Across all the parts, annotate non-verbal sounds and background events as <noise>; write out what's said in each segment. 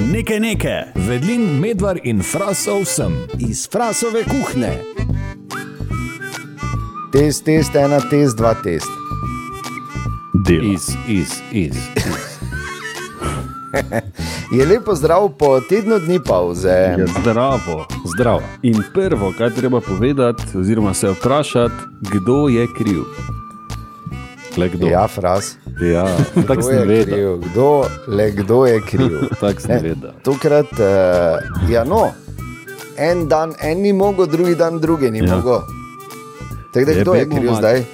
Nekaj nekaj. Vedlin, medvar in frasov sem. Iz frasove kuhne. Test, test, ena, test, dva, test. Del. Iz, iz, iz. <laughs> Je lepo zdrav po tednu dni pauze. Ja, zdravo. Zdravo. In prvo, kar treba povedati, oziroma se vprašati, kdo je kriv. Le kdo? Ja, fraz. Ja, tako sem vedel. Kdo, le kdo je kriv? <laughs> Tako sem vedel. Tokrat, uh, ja, no, en dan, en ni mogel, drugi dan, drugi ni Ja. ja. mogel. Tako da, Je kdo je kriv zdaj?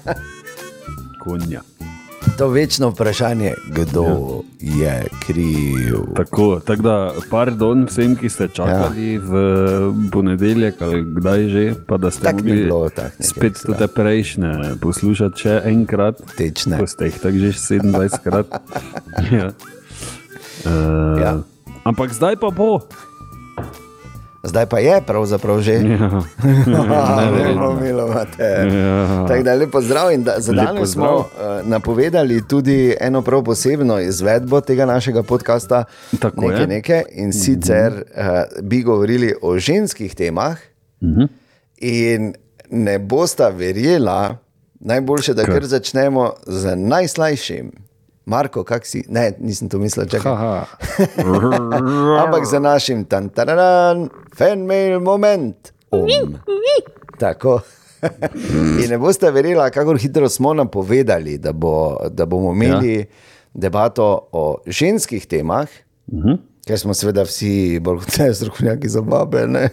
<laughs> Konja. To večno vprašanje, kdo ja. je kriv. Tako, tako da, pardon vsem, ki ste čakali ja. v ponedeljek ali kdaj že, pa da ste Tako mogli bilo, nekaj, spet ja. te prejšnje poslušati še enkrat. Tečne. Ko ste jih tako že 27 krat. <laughs> ja. Uh, Ja. Ampak zdaj pa bo. Zdaj pa je pravzaprav že. Ja. Zelo milo imate. Ja. Tako da lepo zdrav in da, za danes smo uh, napovedali tudi eno prav posebno izvedbo tega našega podcasta. Tako nekaj, je. nekaj. In sicer uh, bi govorili o ženskih temah, Mhm. in ne bosta verjela, najboljše, da kar začnemo z najslajšim. Marko, kak si? Ne, nisem to mislil, čakaj. Haha. <laughs> Ampak za našim tantararan, fanmail moment. Om. Tako. In ne boste verjeli, kako hitro smo napovedali, da, bo, da bomo imeli ja. debato o ženskih temah. Uh -huh. Ker smo seveda vsi bolj kot ne strokovnjaki za babe. ne.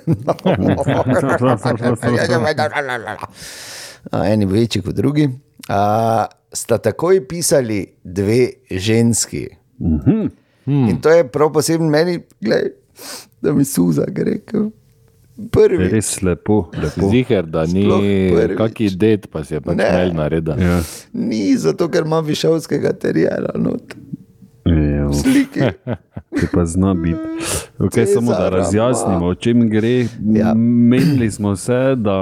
A, Eni večji kot drugi. A, sta takoj pisali dve ženski. Mhm. In to je prav posebno meni, glej, da mi suza gre. ke Prvi. Res lepo, lepo. Ziger, da ni Sploh prvič. kaki det, pa si je pač mail naredil. Ja. Ni zato, ker ima višavskega not. Ja. Sliki. <laughs> Ki pa zna biti. Okay, Cezara samo da razjasnimo, o čem gre. Ja. Menili smo se, da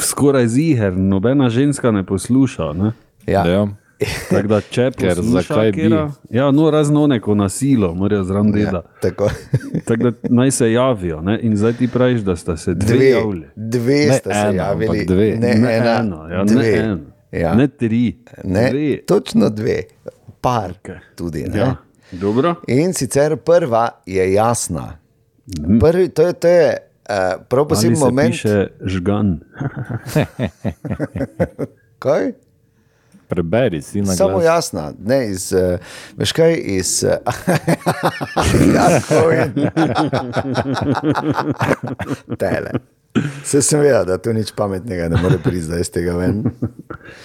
skoraj ziger, nobena ženska ne posluša. Ne? Ja. Ja. Tako da, če <laughs> Ker zakaj bi? katera- Ja, no, razno neko nasilo, morajo zraven Ja, delati. tako. Tako da naj se javijo. Ne? In zdaj ti praviš, da sta se dve, Dve, javili. dve Ne se eno, javili, ampak dve. ne, Ne ena, eno, ja, dve. ne eno. Ja. Ne tri, Ne, dve. točno dve, par Okej. tudi. Ne? Ja. Dobro. In sicer prva je jasna. Prvi, to je, to je uh, prav Ali poseben se moment. piše žgan. <laughs> Kaj? Preberi si na Samo glas. jasna, ne iz, uh, veš kaj iz. Uh, <laughs> ja. <laughs> Tele. Se sem vedel, da tu nič pametnega ne more priti zdaj iz tega ven.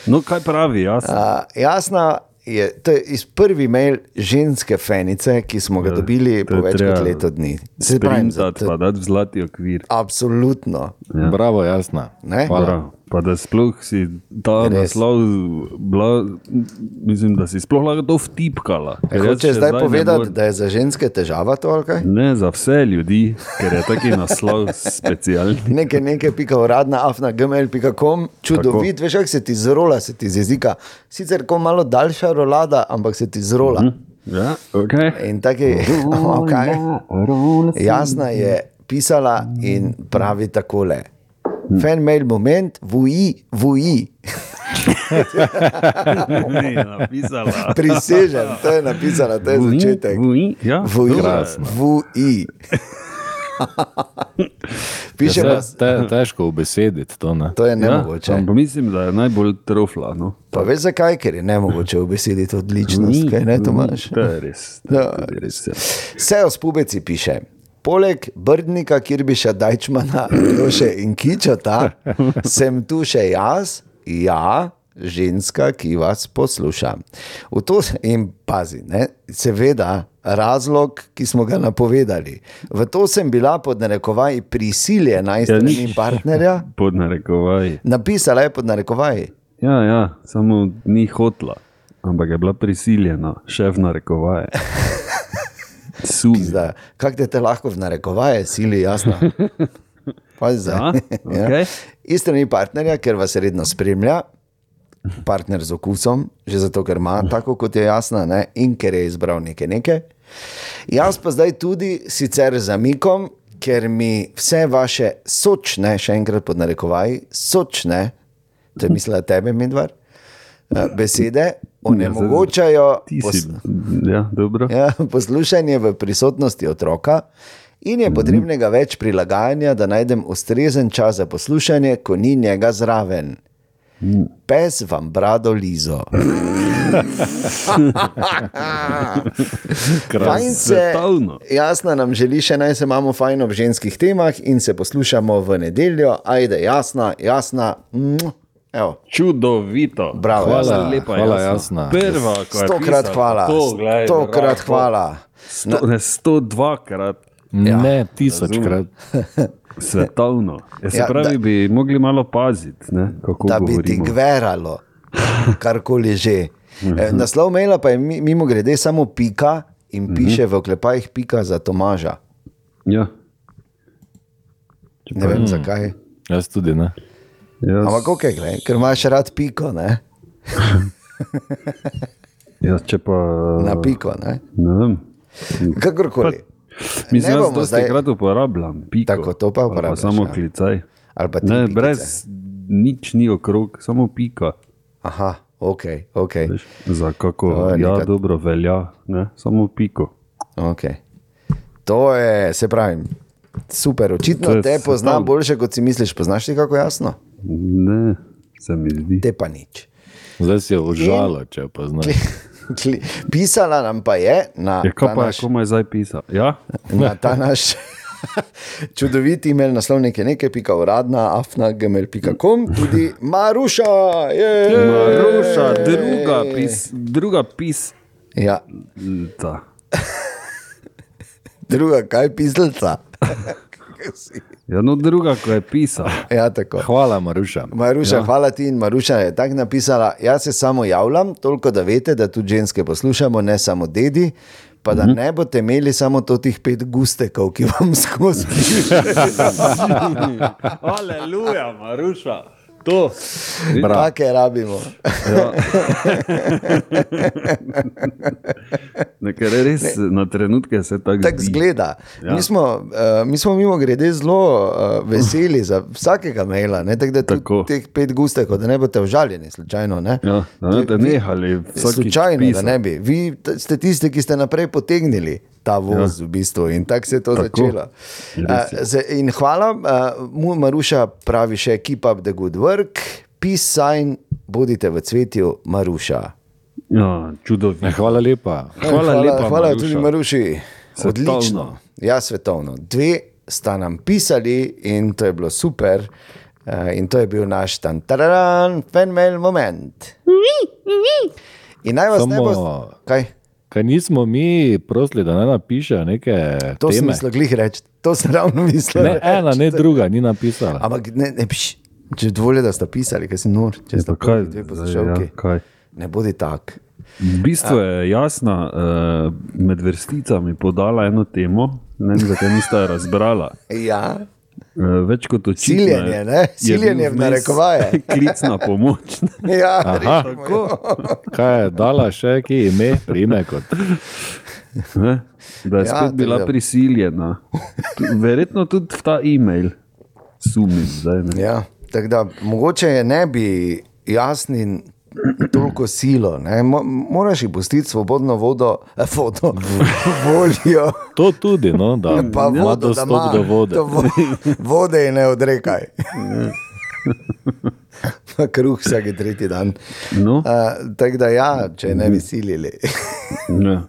No, kaj pravi, jaz. Uh, jasna je, to je iz prvi mail ženske fenice, ki smo ga dobili Ja, to po je več kot leto dni. Se pravi, pa dati v zlati okvir. absolutno. Bravo, jasna. Ne? Hvala. Prav. Pa da sploh si ta Res. naslov, bila, mislim, da si sploh lahko to vtipkala. E, hočeš zdaj povedati, morem- da je za ženske težava to ali kaj? Ne za vse ljudi, ker je taki naslov <laughs> specialni. Nekaj, nekaj, pika uradna, afna, gmail.com, čudovit, veš, kako se ti zrola, se ti z jezika. Sicer ko malo daljša rolada, ampak se ti zrola. Ja, okay. In tako je, <laughs> okay. jasna je pisala in pravi takole. Fan mail moment, vuji, vuji. Ni napisala. <laughs> Prisežem, to je napisala, to je Vuji, začetek. vuji, ja, Vuji, krasno. vuji. <laughs> Piše Ja, se- te, težko ubesediti to. Ne? to je Ja, nemogoče. ampak mislim, da je najbolj trofla. No. Pa veš zakaj, ker je nemogoče obesediti odličnost, kaj ne to imaš. To je res. to je Ja, res. ja. Vse o spubeci piše. Poleg Brdnika, Kirbiša, Dajčmana, Joše in Kičota, sem tu še jaz, ja, ženska, ki vas posluša. V to se- in pazi, ne, seveda, razlog, ki smo ga napovedali. V to sem bila pod narekovaji prisiljena iz Ja, strani nič. partnerja. <laughs> Pod narekovaji. Napisala je pod narekovaji. Ja, ja, samo ni hotla, ampak je bila prisiljena, šef narekovaje. Zdaj, Kako te, te lahko v narekovaje sili, jasno. <laughs> Ja, <laughs> okej. Iz strani partnerja, ker vas redno spremlja, partner z okusom, že zato, ker ima tako, kot je jasno, ne? in ker je izbral nekaj nekaj. Jaz pa zdaj tudi sicer zamikom, ker mi vse vaše sočne, še enkrat pod narekovaj, sočne, to je mislila tebe, Medvar, eh, besede onemogočajo Ti pos. Ja, dobro. ja, poslušanje v prisotnosti otroka. In je potrebnega več prilagajanja, da najdem ustrezen čas za poslušanje, ko ni njega zraven. Pes vam brado lizo. <laughs> Fajn se, jasna nam želi še naj se imamo fajn ob ženskih temah in se poslušamo v nedeljo. Ajde, jasna, jasna. Mua. Evo, Čudovito. Bravo, Hvala, Jasna. lepa, hvala, Jasna. Jasna. Prva, Stokrat pisala, hvala. To, glej, Stokrat bravo. hvala. Sto, ne, 102 krat Ja. Ne, tisočkrat. svetovno. Ja, se Ja, pravi, da- bi mogli malo paziti, ne, kako da bi ti govorimo. gveralo, karkoli že. <laughs> E, naslov maila pa je mi- mimo grede samo pika in piše v oklepajih pika za Tomaža. Ja. Ne vem zakaj. Jaz tudi ne. Jaz, Ampak ok, gled, ker imaš rad piko, <laughs> jaz, če pa. na piko. Ne? Ne vem. Kakorkoli. Mislim, Ne da to zdaj- krat uporabljam. Piko, Tako, to pa Ali uporabljaš, samo ja. klicaj. Pa Ne, brez nič ni okrog, samo pika. Aha, ok, ok. Veš, za kako je ja, dobro velja, ne? samo piko. okay. To je, se pravi, super. Očitno je te pozna svetovno. boljše, kot si misliš. Poznaš ti kako jasno? Ne, se mi zdi. Te pa nič. Zdaj si je užalo, če pa znaš. <laughs> Pisala nam pa je na, Ja, kaj pa je, naš, komaj zdaj pisal? Ja? na ta naš <laughs> čudovit email, naslovnik je nekaj, pika uradna, afna.gmail.com, tudi Maruša. jej! Maruša, druga pis, druga pis. Ja, Ta. <laughs> druga, kaj pisalca. Ja, no, druga, ko je pisal. <laughs> ja, tako. Hvala, Maruša. Maruša, ja. hvala ti in Maruša je tako napisala. Jaz se samo javljam, toliko da veste, da tudi ženske poslušamo, ne samo dedi. Pa da ne boste imeli samo teh pet gustekov, ki vam skozi <laughs> <laughs> Aleluja, Maruša. To. Take rabimo. Ja. <laughs> Nekaj res na trenutke se tako zdi. zgleda. Ja. Mi, smo, uh, mi smo mimo grede zelo uh, veseli za vsakega maila, ne? tako da Tako. teh pet gustekov, da ne boste užaljeni, slučajno. Ne? Ja, da ne boste nehali vsakič Slučajno, da pisati. ne bi. Vi t- ste tisti, ki ste naprej potegnili ta voz, ja. v bistvu, in tako se je to Tako. začelo. Uh, in hvala, uh, mu Maruša pravi še: keep up the good work, peace sign, bodite v cvetju, Maruša. Ja, čudovito. Hvala lepa. Hvala lepa, hvala Maruša. tudi Maruši. Svetovno. Odlično. Ja, svetovno. Dve sta nam pisali in to je bilo super. Uh, in to je bil naš tantararan, fenomenal moment. In naj vas ne bo. Samo- Kaj? Kaj nismo mi prosili, da ne napišejo neke To sem teme? mislil glih reči. To sem ravno mislil. Ne ena, ne druga, ni napisala. Ampak ne, ne piš. Če dovolj, da sta pisali, ker si nor, če Ja, pa kaj, dve zdaj, poslušalki. ja, kaj? Ne bodi tak. V bistvu je jasna uh, med vrsticami podala eno temo, ne vem, zakaj nista jo razbrala. Ja, več kot očitno. Siljenje, je- ne? je Siljenje v narekovaje. vmes <laughs> Klic na pomoč. <laughs> ja Aha. jo. Kaj je dala še ki ime, prime kot. Ne? Da je Ja, spet bila tako da- prisiljena. Verjetno tudi v ta e-mail, sumim. Zdaj, ne. Ja, tako da mogoče je ne bi jasni toliko silo. Ne? Mo, moraš jih pustiti svobodno vodo, eh, vodo <laughs> voljo. To tudi, no, da Pa ima vodo, da dostop ima, do vode. Do vo, vode je ne odrekaj. Pa Kruh vsak tretji dan. No, Uh, tako da, ja, če ne bi silili. <laughs> ne.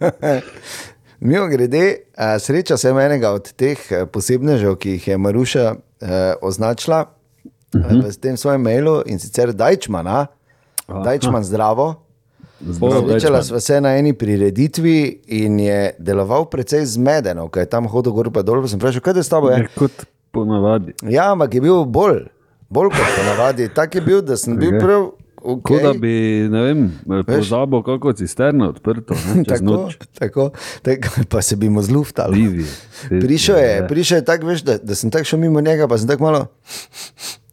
Mimo grede, uh, sreča sem enega od teh eh, posebnežev, ki jih je Maruša uh, označila uh -huh. v tem svojem mailu in sicer Dajčmana. Dajčman zdravo. Srečala sva se na eni prireditvi in je deloval precej zmedeno, ker je tam hodil gor in dol. Sem vprašal, kaj je s tabo? Je Je? kot ponavadi. Ja, ampak je bil bolj, bolj kot ponavadi. Tak je bil, da sem bil Okej. prav. Kot Okay. da bi, ne vem, pozabil kako cisterno odprto, ne, Tako, noč. tako, tako, pa se bi mu zluftalo. Divi. Prišel je, prišel je tako, veš, da, da sem tako šel mimo njega, pa sem tako malo,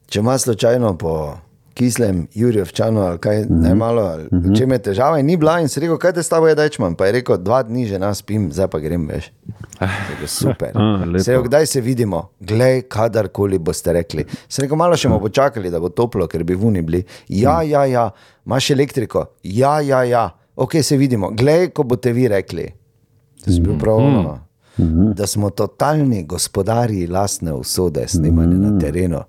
če ima slučajno po kislem, Jurjevčanu ali kaj Mhm. najmalo, ali če me težava in ni bila in si rekel, kaj te s tabo je dečman, pa je rekel, dva dni že nas spim, zdaj pa grem veš. Rekel, super. A, lepo. Se kdaj se vidimo, glej, kadarkoli boste rekli. Se rekel, malo še bomo počakali, da bo toplo, ker bi vuni bili. Ja, ja, ja, imaš elektriko, ja, ja, ja, ok, se vidimo, glej, ko boste vi rekli. To je bil prav ono. Da smo totalni gospodarji lastne usode, snemanje na terenu.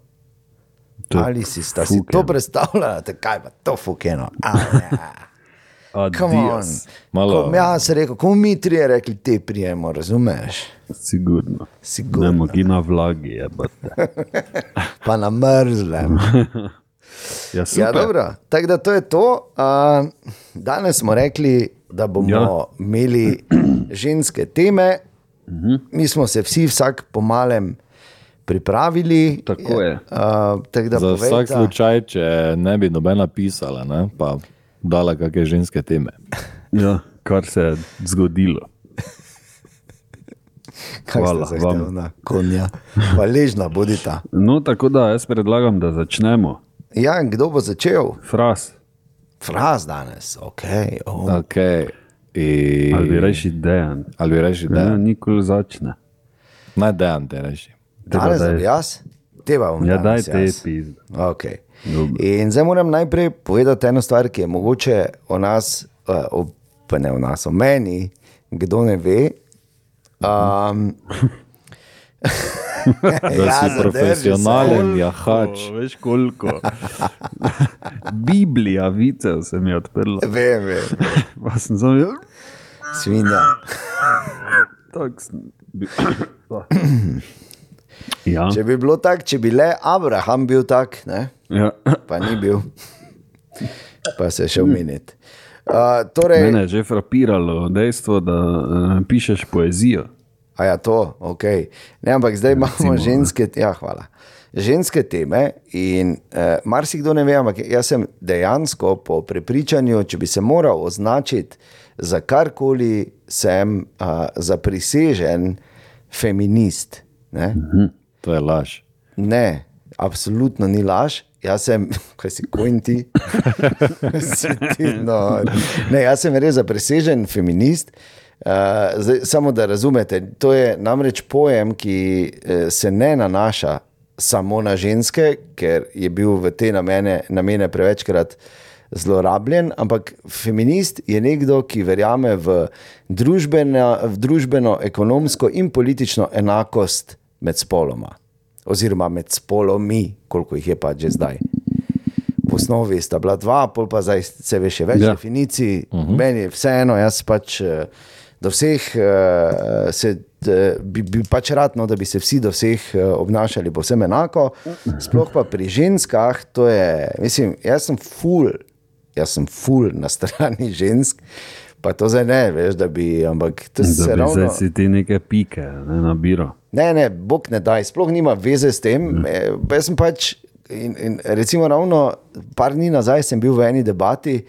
To je Ali si sta si to predstavljala, kaj pa to fukeno. A, ja. <laughs> On. Malo- Ko, ja, se rekel, ko mi trije rekli, te prijemo, razumeš? Sigurno. Sigurno. Ne mogi na vlagi, je <laughs> Pa na mrzlem. <laughs> Ja, super. Ja, dobro. Tako da to je to. Uh, danes smo rekli, da bomo ja. Imeli <clears throat> ženske teme. Mi smo se vsi, vsak po malem, pripravili. Tako je. Uh, tako da Za povejta- vsak slučaj, če ne bi nobena pisala, ne, pa dala kakšne ženske teme. <laughs> Ja, kar se je zgodilo. Kaj Hvala ste vam. zahtevna konja. Hvaležna bodita. <laughs> No, tako da jaz predlagam, da začnemo. Ja, in kdo bo začel? Fras, Fraz danes, ok. Oh. Okay. I... ali bi reči dejan. Ali bi reči, da Ja, je? nikoli začne. Naj dejan te reči. Danes bi jaz, teba bom Ja, daj te jaz. pizde. Okay. In zdaj moram najprej povedati eno stvar, ki je mogoče o nas, o, pa ne o nas, o meni, kdo ne ve. Um, <laughs> Da si profesionalen jahač. O, veš koliko. <laughs> Biblija, vicev se mi je odprla. Vem, vem, <laughs> Pa sem ja, svinja. tako sem bil. <clears throat> Ja, Če bi bilo tako, če bi le Abraham bil tak, ne? ja. pa ni bil, pa se je šel meniti. Uh, torej, Mene je že frapiralo dejstvo, da uh, pišeš poezijo. A ja, to, ok. Ne, ampak zdaj imamo Recimo, ne. ženske, ja, hvala. ženske teme. In uh, marsikdo ne ve, ampak jaz sem dejansko po prepričanju, če bi se moral označiti za karkoli, sem uh, zaprisežen feminist. Ne? To je laž. Ne, absolutno ni laž. Jaz sem, <laughs> kaj si kojnti. <laughs> no. Ne, jaz sem res zapresežen feminist. Uh, zdaj, samo da razumete, to je namreč pojem, ki uh, se ne nanaša samo na ženske, ker je bil v te namene, namene prevečkrat zlorabljen, ampak feminist je nekdo, ki verjame v družbeno, v družbeno ekonomsko in politično enakost med spoloma oziroma med spolomi, koliko jih je pa že zdaj. V osnovi sta bila dva, pol pa zdaj se ve še več Ja. definicij. Uh -huh. Meni je vseeno, jaz pač eh, do vseh eh, se. eh, Bi, bi pač rad, no, da bi se vsi do vseh eh, obnašali povsem enako, sploh pa pri ženskah, to je, mislim, jaz sem ful, jaz sem ful na strani žensk, pa to zdaj ne, veš, da bi, ampak to Da se bi ravno. zdaj si ti neke pike ne, na biro. Ne, ne, Bog ne daj, sploh nima veze s tem. Mm. Jaz sem pač, in, in recimo, ravno par dni nazaj sem bil v eni debati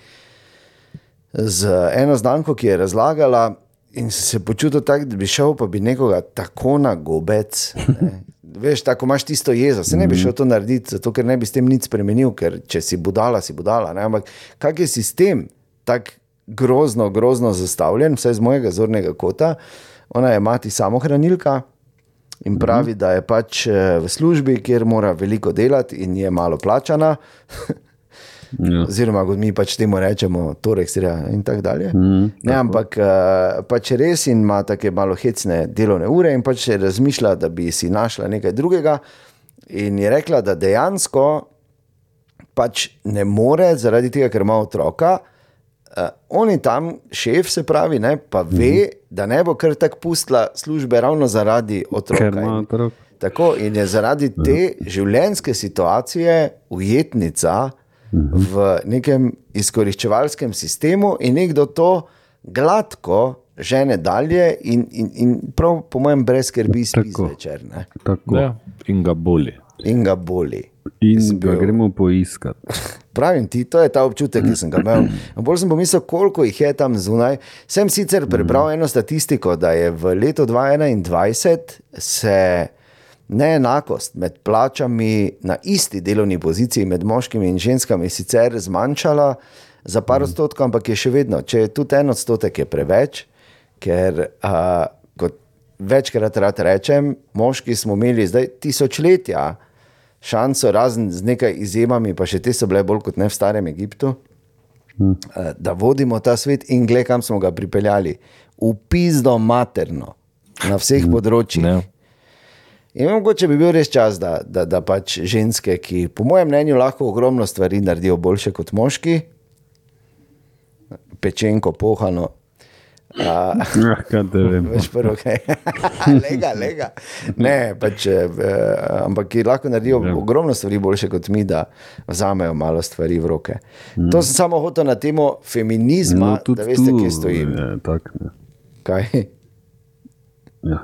z eno znanko, ki je razlagala, in se počutil tako, da bi šel, pa bi nekoga tako na gobec. Ne. <laughs> Veš, tako imaš tisto jezo, se ne bi šel to narediti, zato ker ne bi s tem nič spremenil, ker če si budala, si budala. Ne. Ampak kak je sistem tako grozno, grozno zastavljen, vsaj z mojega zornega kota, ona je mati samohranilka. In pravi, da je pač eh, v službi, kjer mora veliko delati in je malo plačana, Ja. <laughs> oziroma kot mi pač temu rečemo, torej serija in tako dalje. Mm, ne, ampak eh, pač res ima tako malo hecne delovne ure in pač razmišlja, da bi si našla nekaj drugega. In je rekla, da dejansko pač ne more, zaradi tega, ker ima otroka. Uh, on je tam, šef, se pravi, ne, pa ve, mm -hmm. da ne bo kar tako pustila službe ravno zaradi otroka. In- otrok. Tako in je zaradi te življenjske situacije ujetnica v nekem izkoriščevalskem sistemu, in nekdo to gladko žene dalje, in, in, in prav, po mojem, brez skrbi spi Tako. zvečer. Ne? Tako. Ja, in ga boli. In ga boli. In ga gremo poiskati. <laughs> Pravim ti, to je ta občutek, ki sem ga imel. Bolj sem pomislil, koliko jih je tam zunaj. Sem sicer prebral eno statistiko, da je v letu 2021 se neenakost med plačami na isti delovni poziciji med moškimi in ženskami sicer zmanjšala za par odstotkov, ampak je še vedno, če je tudi en odstotek, je preveč, ker uh, kot večkrat rad rečem, moški smo imeli zdaj tisočletja šanso, razen z nekaj izjemami, pa še te so bile bolj kot ne v starem Egiptu, hmm. da vodimo ta svet in gled, kam smo ga pripeljali. Upizdo materno na vseh hmm. področjih. Ne. In mogoče bi bil res čas, da, da, da pač ženske, ki po mojem mnenju lahko ogromno stvari naredijo boljše kot moški, pečenko, pohano. Uh, Ja, te vem. Veš, prvo, kaj. <laughs> lega, lega. Ne, pač, eh, ampak ki lahko naredijo Ja. ogromno stvari boljše kot mi, da vzamejo malo stvari v roke. To sem samo hotel na temo feminizma, no, da veste, kje stojim. Je, tak, ne. Kaj, Ja.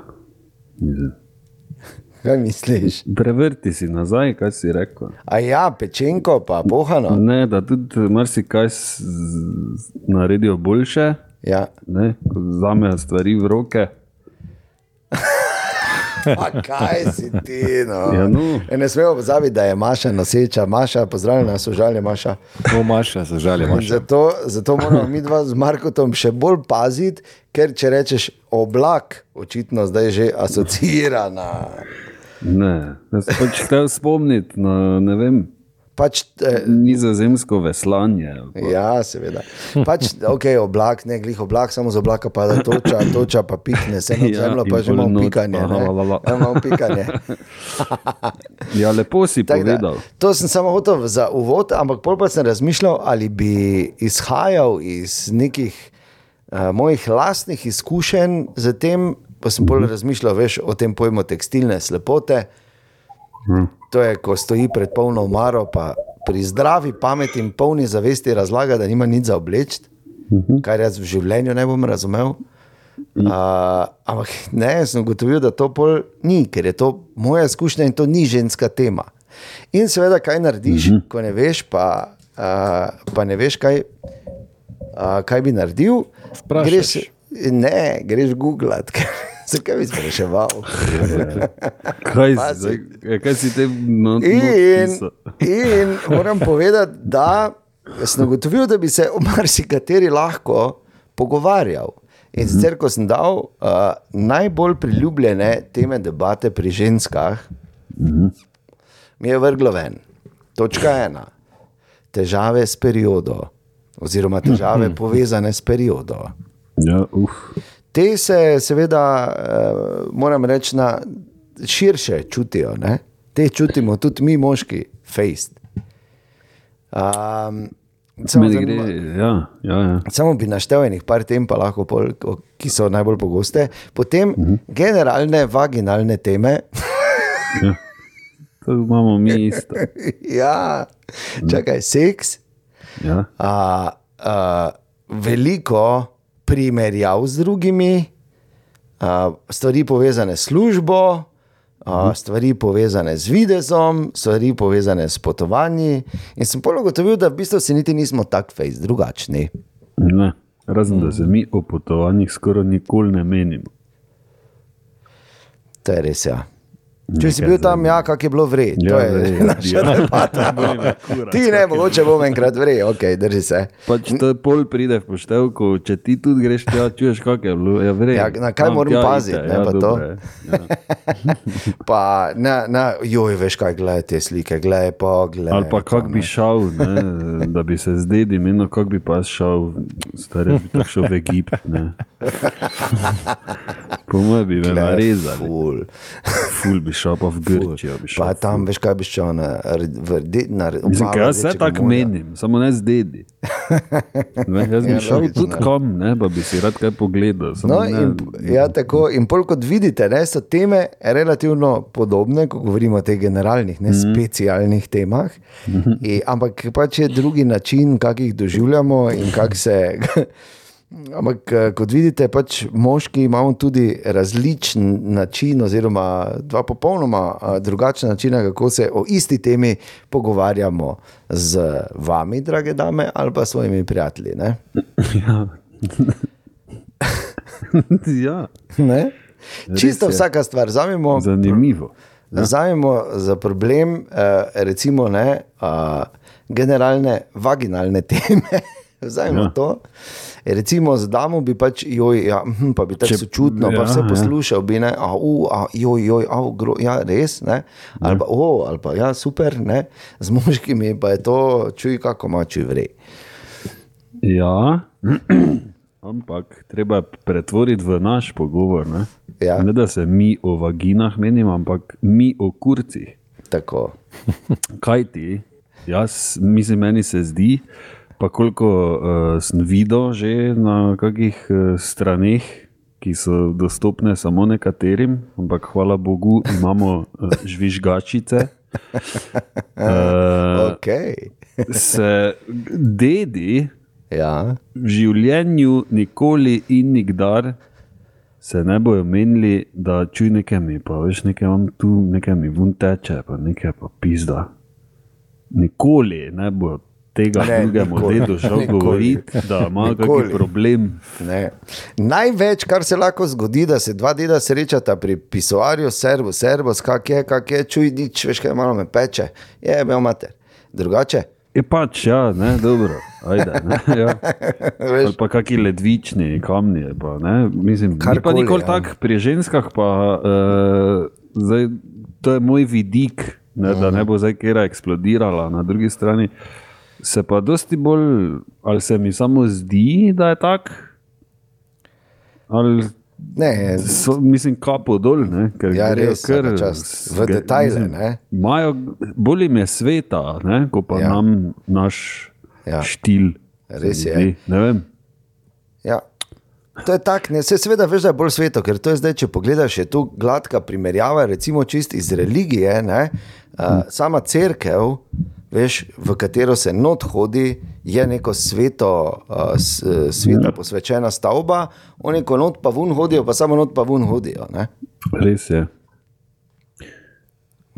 Mislim. kaj misliš? Prevrti si nazaj, kaj si rekel. A ja, pečenko, pa pohano. Ne, da tudi marsikaj naredijo boljše, Ja. ne, vzamejo stvari v roke. <laughs> A kaj si ti? No? Ja, no. E, Ne smemo pozabiti, da je Maša noseča. Maša, pozdravljena, sožalje Maša. O, Maša, se žali, In Maša. Zato, zato moramo mi dva z Markotom še bolj paziti, ker če rečeš oblak, očitno zdaj že asociira na. Ne, jaz sem pač hotel spomniti na ne vem, Pač, eh, nizozemsko veslanje. pa- ja, seveda. Pač, ok, oblak, ne glih oblak, samo z oblaka pada toča, toča pa pikne, se na Ja, zemljo, pa že imamo pikanje. Ja, imamo pikanje. <laughs> Ja, lepo si Tako da, povedal. To sem samo hotel za uvod, ampak pol pa sem razmišljal, ali bi izhajal iz nekih uh, mojih lastnih izkušenj z tem, pa sem bolj razmišljal veš, o tem pojmu tekstilne slepote. To je, ko stoji pred polno omaro, pa pri zdravi pameti in polni zavesti razlaga, da nima nič za obleči, kar jaz v življenju ne bom razumel. Uh, ampak ne, sem ugotovil, da to pol ni, ker je to moja izkušnja in to ni ženska tema. In seveda, kaj narediš, uh -huh. ko ne veš, pa, uh, pa ne veš, kaj, uh, kaj bi naredil. Vprašaš. Greš, ne, greš googlat. Zakaj bi spraševal? <laughs> Kaj, si kaj si te not, In, not in moram povedati, da sem ugotovil, da bi se o marsikateri lahko pogovarjal. In sicer, ko sem dal uh, najbolj priljubljene teme debate pri ženskah, mi je vrglo ven. Točka ena. Težave s periodo, oziroma težave povezane s periodo. Ja, uf. Te se, seveda, uh, moram reči, na širše čutijo. Ne? Te čutimo tudi mi, moški, fejst. Um, samo, gre, ja, ja, ja. samo bi naštel enih par tem, pa lahko pol, ki so najbolj pogoste. Potem uh -huh. generalne vaginalne teme. ja. To imamo mi isto. <laughs> ja, čakaj, seks, Ja. a, a, veliko primerjav z drugimi, a, stvari povezane s službo, a, stvari povezane z videzom, stvari povezane s potovanji. In sem pol ugotovil, da v bistvu si niti nismo tako fejs drugačni. Ne. Razen da se mi o potovanjih skoraj nikoli ne menimo. To je res. Ja. Če si bil tam, ja, kak je bilo vred, to Ja, je vred, naša ja. debata. <laughs> Ti ne, mogoče bom enkrat vred, ok, drži se. Pač to pol pride v poštevku, če ti tudi greš tja, čuješ, kako je bilo. Ja, vre, Ja, na kaj tam moram paziti, ne, ja, pa to. dobro je. Ja. <laughs> Pa, na, na, joj, veš kaj, gledaj te slike, gledaj pa, gledaj. Ali pa kako bi šel, ne, da bi se zdaj imel, kako bi pa šel, stari bi tako šel v Egipt. ne. <laughs> Po mojem bi me narezali, Ful. ful bi pa v Grčijo. Pa tam, veš kaj bi šel na, v rde, na Mislim, jaz Rdečega tako menim, samo ne z dedi. <laughs> Ne, jaz bi Ja, šel tudi kam, ne, pa bi si rad kaj pogledal. No, ne- in, ja, tako, in pol kot vidite, ne, so teme relativno podobne, ko govorimo o teh generalnih, ne Mhm. specialnih temah. I, ampak pač je drugi način, kako jih doživljamo in kako se. Ampak, eh, kot vidite, pač moški imamo tudi različen način, oziroma dva popolnoma eh, drugačna načina, kako se o isti temi pogovarjamo z vami, drage dame, ali pa s svojimi prijatelji. Ne? Ja. <laughs> ja, Ne? Čisto je. vsaka stvar. Vzamemo zanimivo. Vzamemo za problem, uh, recimo, ne, generalne vaginalne teme. Vzamemo ja. to. Recimo, z damo bi pač, joj, ja, hm, pa bi tako sočutno, pa ja, vse ja. poslušal, bi ne, a, u, a, joj, joj, a, gro, ja, res, ne, ali pa, o, ali pa, ja, super, ne, z moškimi pa je to, čuj, kako mači vre. Ja, <clears throat> ampak treba pretvoriti v naš pogovor. Ne? Ja. ne da se mi o vaginah menimo, ampak mi o kurcih. Tako. <laughs> Kaj ti? Jaz, mislim, meni se zdi, pa koliko uh, sem videl že na kakih uh, straneh, ki so dostopne samo nekaterim, ampak hvala Bogu imamo uh, žvižgačice. <laughs> Uh, Okay. se dedi Ja, v življenju nikoli in nikdar se ne bojo menili, da čuj nekaj mi, pa veš, nekaj imam tu, nekaj mi vun teče, pa nekaj pa pizda. Nikoli ne bo tega Ne, drugemu nikoli. dedu šel govoriti, da ima kakšen problem. ne. Največ, kar se lahko zgodi, da se dva deda srečata pri pisoarju, servo, servo, kak je, kak je, čuj, nič, veš kaj, malo me peče, je, me mater. Drugače, Je pač, ja, ne, dobro, ajde. Ne, ja. <laughs> Ali pa kakšni ledvični kamni. Pa, ne, mislim, ni pa nikoli ja. tako pri ženskah. Pa, uh, zdaj, to je moj vidik, ne, da ne bo zdaj kera eksplodirala. Na drugi strani se pa dosti bolj, ali se mi samo zdi, da je tako. Ali ne, so, mislim, kapo dol, ne, ker Ja, res, čast. V detajle. Imajo, bolj jim je sveta, ne, kot pa Ja. nam naš Ja. štil. Res je. zdi. Ne vem. Ja. To je tako, ne, se seveda veš, da je bolj sveto, ker to je zdaj, če pogledaš, je tu gladka primerjava, recimo čist iz religije. Ne, uh, sama crkev, veš, v katero se not hodi, je neko sveto, uh, s, sveta posvečena stavba, oni ko not pa vun hodijo, pa samo not pa vun hodijo. Ne. Res je.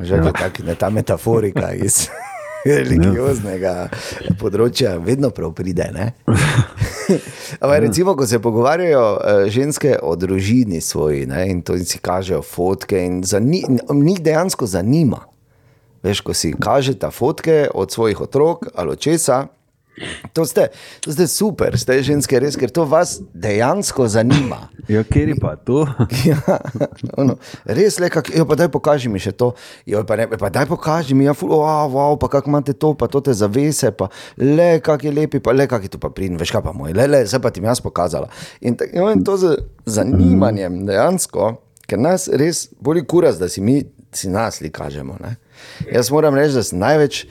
Že ja. tak, ne, ta metaforika iz <laughs> religioznega področja vedno prav pride. <laughs> Ampak recimo, ko se pogovarjajo eh, ženske o družini svoji ne, in to in si kažejo fotke, in za ni- njih dejansko zanima. Veš, ko si kažete fotke od svojih otrok ali česa. To ste, to ste super, ste ženske res, ker to vas dejansko zanima. Ja, ker je pa to. <laughs> Ja, ono, res le, kak, jo, pa daj pokaži mi še to. Jo, pa, ne, pa daj pokaži mi, ja, ful, wow, wow, pa kako imate to, pa to te zavese, pa le, kak je lepi, pa le, kak je tu pa pridn, veš kaj pa moj, le, le, zdaj pa ti bom jaz pokazala. In, tak, jo, in to z zanimanjem dejansko, ker nas res boli kuras, da si mi si nas li kažemo. Ne? Jaz moram reči, da sem največ,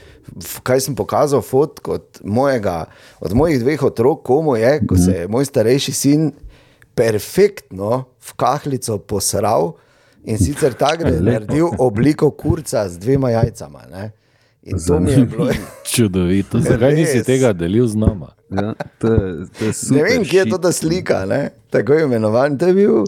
kaj sem pokazal, fotk od, mojega, od mojih dveh otrok, komu je, ko se je moj starejši sin perfektno v kahlico posral in sicer tako, da je naredil obliko kurca z dvema jajcama. Ne? In to mi je bilo. <laughs> Čudovito. Zakaj nisi tega delil z nama? Ja, to je, to je super Ne vem, kje je to ta slika, ne? tako imenovan. To je bil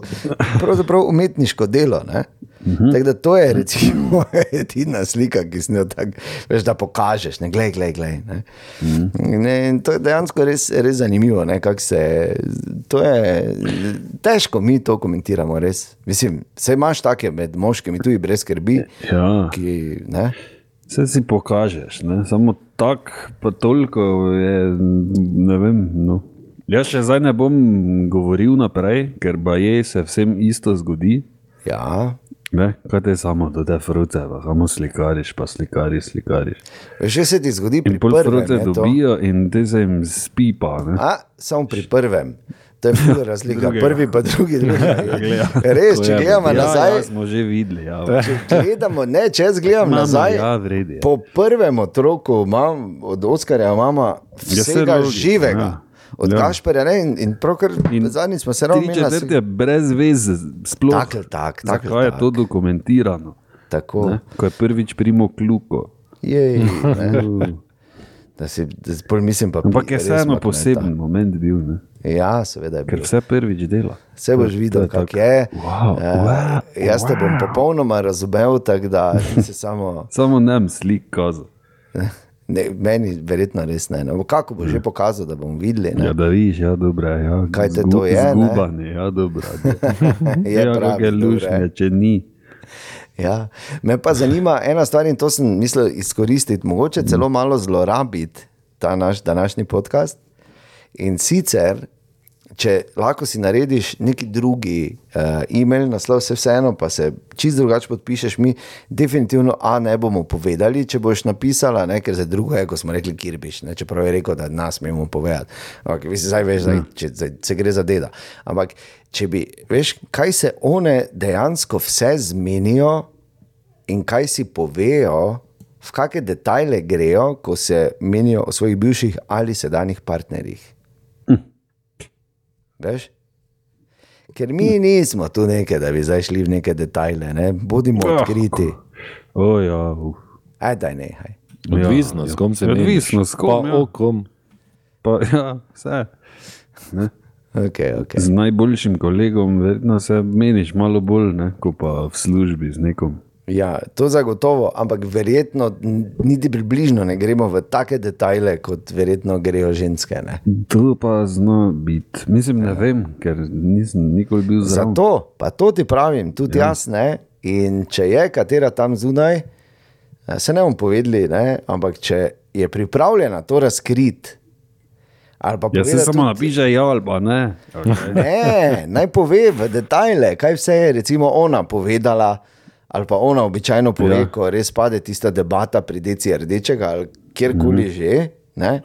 pravzaprav umetniško delo. Ne? Mhm. Tako da to je recimo <laughs> edina slika, ki si jo tako, veš, da pokažeš, ne glej, glej, glej. Ne? Mhm. Ne, in to je dejansko res, res zanimivo, kako se. To je težko mi to komentiramo, res. Mislim, se imaš take med moškimi, tudi brez skrbi, Ja. ki, ne. Vse si pokažeš, ne? samo tako, pa toliko je. Ne vem. No. Jaz še zdaj ne bom govoril naprej, ker pa je se vsem isto zgodi. Ja, Ne? Kaj te samo do te fruce, pa samo slikariš, pa slikariš, slikariš. že se ti zgodi pri In pol prvem. fruce ne, dobijo in te se jim spipa. Ne? A, samo pri prvem. To je ful razlika. Drugega. Prvi pa drugi. <laughs> Gleda. Res, če je- gledamo Ja, nazaj, ja, smo že videli. Ja. če gledamo, ne, če jaz gledam Mama, nazaj, ja, v redu je. po prvem otroku imam od Oskarja imamo Ja, vsega logično, živega. ja. Od Ja. Gašperja ne, in, in pravkar In zadnjič smo se ravno Tri menili. četrt je brez veze, sploh. Tako, tako, tako, Zakaj je tako. to dokumentirano? Tako, Ne? Ko je prvič primo kluko. jej, da si, da si, mislim pa. Ampak je vseeno poseben moment bil, ne? Ja, seveda je ker bil. vse prvič dela. Vse boš videl, je kako je. Wow, Eh, wow, jaz te bom wow. popolnoma razumel, tako da <laughs> se samo. Samo nem slik kazal. <laughs> Ne, meni verjetno res ne. No, kako bo že pokazal, da bomo videli. Ne? Ja, da vidiš, ja, dobro je. Ja. Kaj te to je, ne? Zgubanje, ja, <laughs> dobro. Je ja, pravi, je. lušnje, če ni. Ja. Me pa zanima ena stvar, in to sem mislil izkoristiti, mogoče celo malo zlorabiti ta naš današnji podcast. In sicer, če lahko si narediš neki drugi uh, e-mail, naslov, vse vseeno, pa se čist drugače podpišeš, mi definitivno A ne bomo povedali, če boš napisala, ne, ker za drugo je, ko smo rekli, kjer biš, ne, čeprav je rekel, da nas smemo povedati. Ampak vi si zdaj veš, zdaj, če zdaj, se gre za deda. Ampak če bi, veš, kaj se one dejansko vse zmenijo in kaj si povejo, v kakšne detajle grejo, ko se menijo o svojih bivših ali sedanjih partnerjih. Veš? Ker mi nismo tu nekaj, da bi zdaj šli v neke detajle, ne? bodimo odkriti. O, ja, uf. Aj, daj nehaj. Odvisno, Ja, s kom se ja. meniš. Odvisno, s kom, Pa ja. o kom. Pa, ja, vse. Ne? Okay, okay. Z najboljšim kolegom, verjetno se meniš malo bolj, ne, kot pa v službi z nekom. Ja, to zagotovo, ampak verjetno niti približno ne gremo v take detajle, kot verjetno grejo ženske. Ne? To pa zna biti. Mislim, ne vem, ker nisem nikoli bil zraven. Zato, pa to ti pravim, tudi ja. jaz ne. In če je katera tam zunaj, eh, se ne bomo povedali, ne? ampak če je pripravljena to razkriti. Ja, se samo napiše, ja ali pa ne. Okay. <laughs> Ne, naj pove v detajle, kaj vse je recimo ona povedala. Ali pa ona običajno pove, ja. Ko res pade tista debata pri deci rdečega ali kjerkoli mm -hmm. že. Ne?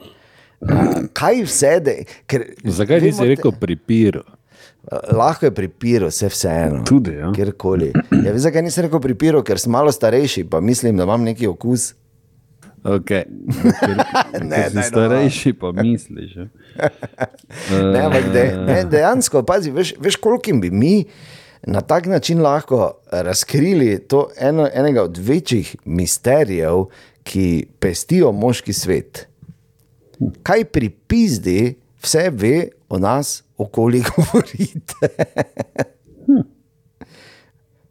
Kaj vse, de, ker, Zakaj nisi rekel pripir? Lahko je pripiro, vse vseeno. Tudi, ja. Kjerkoli. Ja, veš, zakaj nisem rekel pripiro, ker sem malo starejši, pa mislim, da imam neki okus. Okay. <laughs> Ne, Ker si no. starejši, pa misliš. Ja. <laughs> Ne, ampak de, ne, dejansko, pazi, veš, veš koliko bi mi na tak način lahko razkrili to eno, enega od večjih misterijev, ki pestijo moški svet. Kaj pri pizdi vse ve o nas, okoli govorite. <laughs>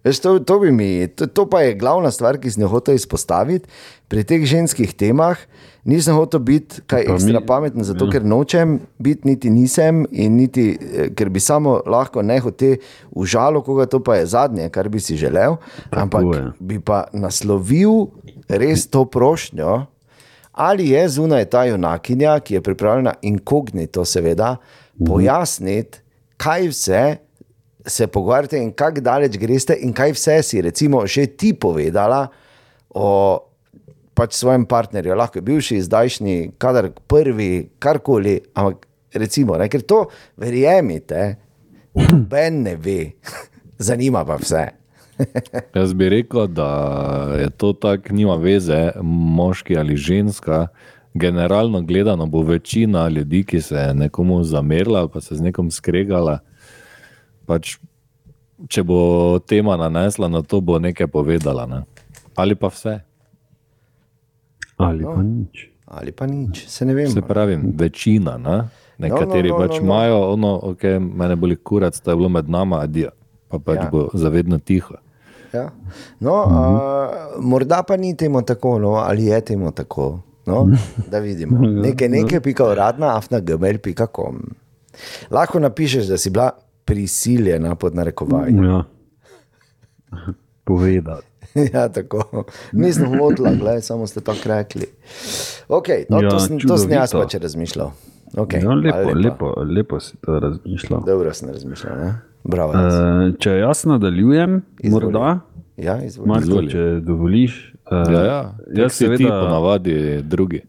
Veš, to, to, mi, to, to pa je glavna stvar, ki sem jo hotel izpostaviti pri teh ženskih temah. Nisem hotel biti kaj Pa mi- ekstra pameten, zato ja. ker nočem biti, niti nisem, in niti, eh, ker bi samo lahko ne hotel užalo koga, to pa je zadnje, kar bi si želel. Ampak je. bi pa naslovil res to prošnjo, ali je zunaj ta junakinja, ki je pripravljena inkognito, seveda, pojasniti, kaj vse se pogovarjate in kako daleč greste, in kaj vse si, recimo, že ti povedala o pač svojem partnerju, lahko je bivši, zdajšnji, kadar prvi, karkoli, ampak recimo, ne, ker to, verjemite, noben ne ve, <laughs> zanima pa vse. <laughs> Jaz bi rekel, da je to tako, nima veze, moški ali ženska. Generalno gledano bo večina ljudi, ki se je nekomu zamerila pa se z nekom skregala, pač, če bo tema nanesla na to, bo nekaj povedala. Ne? Ali pa vse. Ali pa nič. Ali pa nič, se ne vem. Se pravi, večina. Ne? Nekateri no, no, no, no, pač no, no. imajo, ono, okay, mene boli kurac, to je bilo med nama, adijo. Pa pač Ja. bo zavedno tiho. Ja. No, uh, morda pa ni temu tako, no, ali je temu tako. No, <laughs> da vidimo. Nekaj, nekaj, pika uradna, afna gmail, pika kom. Lahko napišeš, da si bila prisiljena pod narekovaji. Ja. Povedati. <laughs> ja, tako. Nisem hodila, gledaj, samo ste tako rekli. Okay, no, ja, to, sem, to sem jaz pač razmišljal. Okay, Ja, hvala lepo, lepo, lepo si to razmišljal. Dobro sem razmišljal. Ne? Bravo. jaz. Uh, če jaz nadaljujem, Izvoli. morda, Ja, izvoli. Marko, Izvoli. če dovoliš. Uh, Ja, ja. jaz se seveda, ponavadi drugi.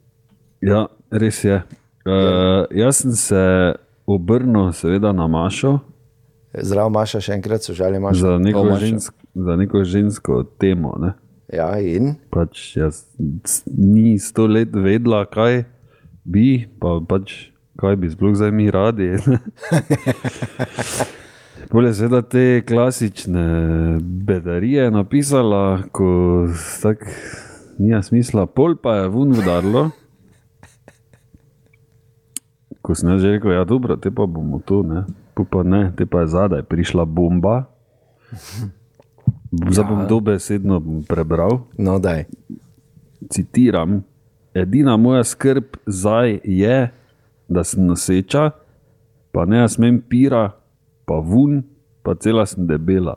ja, res je. Uh, jaz sem se obrnil, seveda, na Mašo Zdravo, Maša, še enkrat so žali, Maša. za neko, Maša. žensk, za neko žensko temo. Ne? Ja, in Pač jaz ni sto let vedela, kaj bi, pa pač kaj bi sploh zdaj mi radi. <laughs> Bolje seveda te klasične bedarije napisala, ko tak nima smisla, pol pa je vun udarilo. Ko sem že rekel, ja, dobro, te pa bomo tu, ne, pa ne, te pa je zadaj prišla bomba. Zdaj bom dobesedno prebral no, daj. citiram, edina moja skrb zdaj je, da sem noseča, pa ne jaz smem pira, pa vun, pa cela sem debela.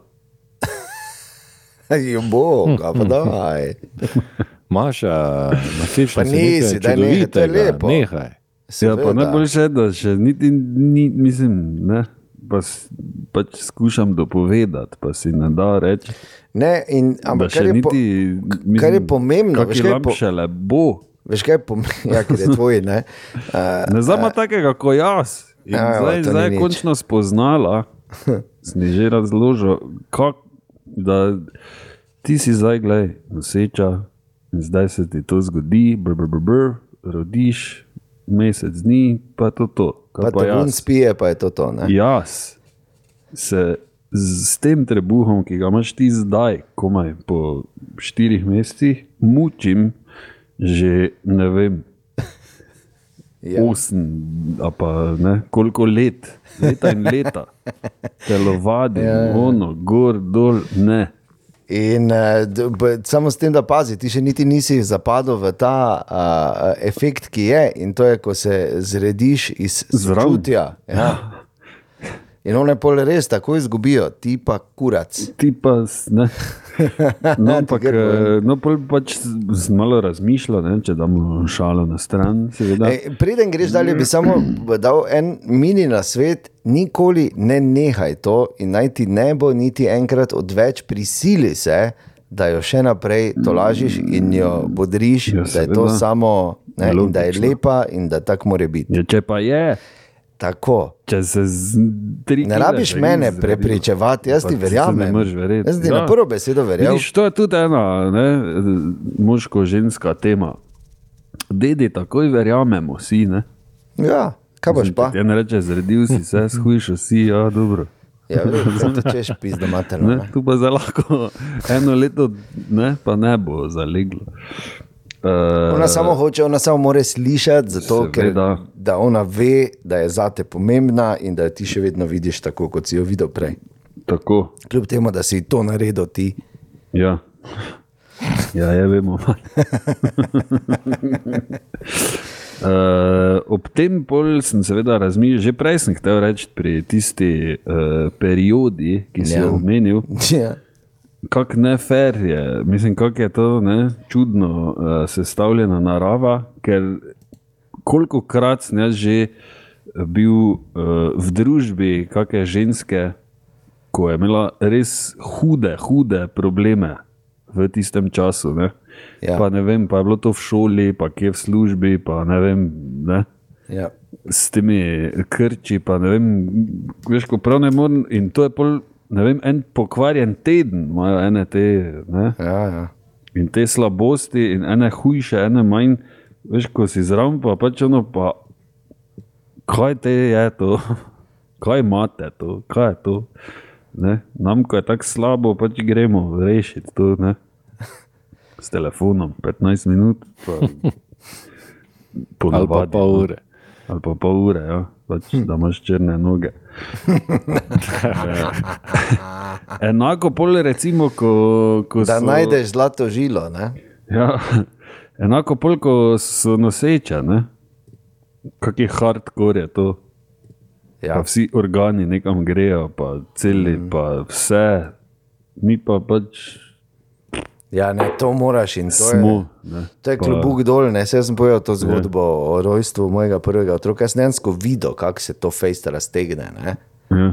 Jo bo, ga pa daj. <laughs> Maša, nasična Pa nisi, daj nehaj, to je lepo. Nehaj. Ja, pa najboljše je, da še niti ni, mislim, ne, pa pač skušam dopovedati, pa si ne da reči. Ne, in, ampak še kar je, po, niti, kar je pomembno, veš, kaj je po- šele bo. veš kaj je pomembno, <laughs> ja, ker je tvoj, ne? Uh, Ne znam takega kot jaz. In Ja, evo, zdaj zdaj je nič. končno spoznala, <laughs> že razložil, kak, da ti si zdaj, gledaj, noseča in zdaj se ti to zgodi, br, br, br, br, rodiš, mesec dni, pa je to to. Kaj pa pa te jaz? spije, pa je to to. Ne? Jaz se z, s tem trebuhom, ki ga imaš ti zdaj, komaj po štirih mesecih, mučim že ne vem, <laughs> Ja. osem, pa ne, koliko let, leta in leta, <laughs> telovadi, ja. ono, gor, dol, ne. In uh, samo s tem, da pazi, ti še niti nisi zapadel v ta uh, efekt, ki je, in to je, ko se zrediš iz Zraven. čutja. Ja. In one pol res tako izgubijo, ti pa kurac. Ti pa, ne. <laughs> No, ampak, eh, no, pač malo razmišljal, ne, če damo šalo na stran. Ej, preden greš dalje, bi samo dal en mini na svet, nikoli ne nehaj to in naj ti ne bo niti enkrat odveč, prisili se, da jo še naprej tolažiš in jo bodriš, Ja, da je to samo, ne, in da je lepa in da tako mora biti. Ja, če pa je, Tako. če se z tri Ne rabiš mene prepričevati, jaz ti verjamem. Ne. Jaz ti na prvo besedo verjamem. Vidiš, to je tudi ena ne, moško-ženska tema. Dedi takoj verjamemo, vsi. Ne? Ja, kaj boš pa? Ti en reče, zredil si se, shujšo si, ja, dobro. Ja, <laughs> to češ pizda materno. Ne, ne. tu pa zdaj lahko eno leto, ne, pa ne bo zaleglo. Uh, Ona samo hoče, ona samo mora slišati, zato, ker Seveda. da ona ve, da je zate pomembna in da jo ti še vedno vidiš tako, kot si jo videl prej. Tako, Kljub temu, da si to naredil ti. ja. Ja, je vemo. <laughs> Uh, ob tem pol sem seveda razmišljal, že prej sem hotel reči pri tisti uh, periodi, ki si Ja. jo omenil, Ja. Kako nefer je, mislim, kako je to ne, čudno uh, sestavljena narava, ker koliko krat sem jaz že bil uh, v družbi kakšne ženske, ko je imela res hude, hude probleme v tistem času. Ne. Ja. Pa ne vem, pa je bilo to v šoli, pa kje v službi, pa ne vem. Ne Ja. s temi krči, pa ne vem, veš, ko prav ne morem. In to je pol, ne vem, en pokvarjen teden, imajo ene te, ne, Ja, ja. in te slabosti, in ene hujše, ene manj, veš, ko si zraven, pa pač ono, pa kaj te je to, <laughs> kaj imate to, kaj je to. Ne? Nam, ko je tako slabo, pač gremo rešiti to. Ne? S telefonom, 15 minut, pa <laughs> Ali pa ponavadi, pol no. ure. Ali pa pol ure, ja. Pač, da imaš črne noge. <laughs> Enako pol recimo, ko, ko Da so, najdeš zlato žilo. Ne? Ja, enako pol, ko so noseče, ne? kak je hardcore je to. Ja. Ja. Vsi organi nekam grejo, pa celi, mm. pa vse, mi pa pač ja, ne, to moraš in to smo. je. ne. To je klobuk dol, ne, jaz sem povedal to zgodbo o rojstvu mojega prvega otroka. Jaz dejansko videl, kako se to fejst raztegne. Ne. Ja.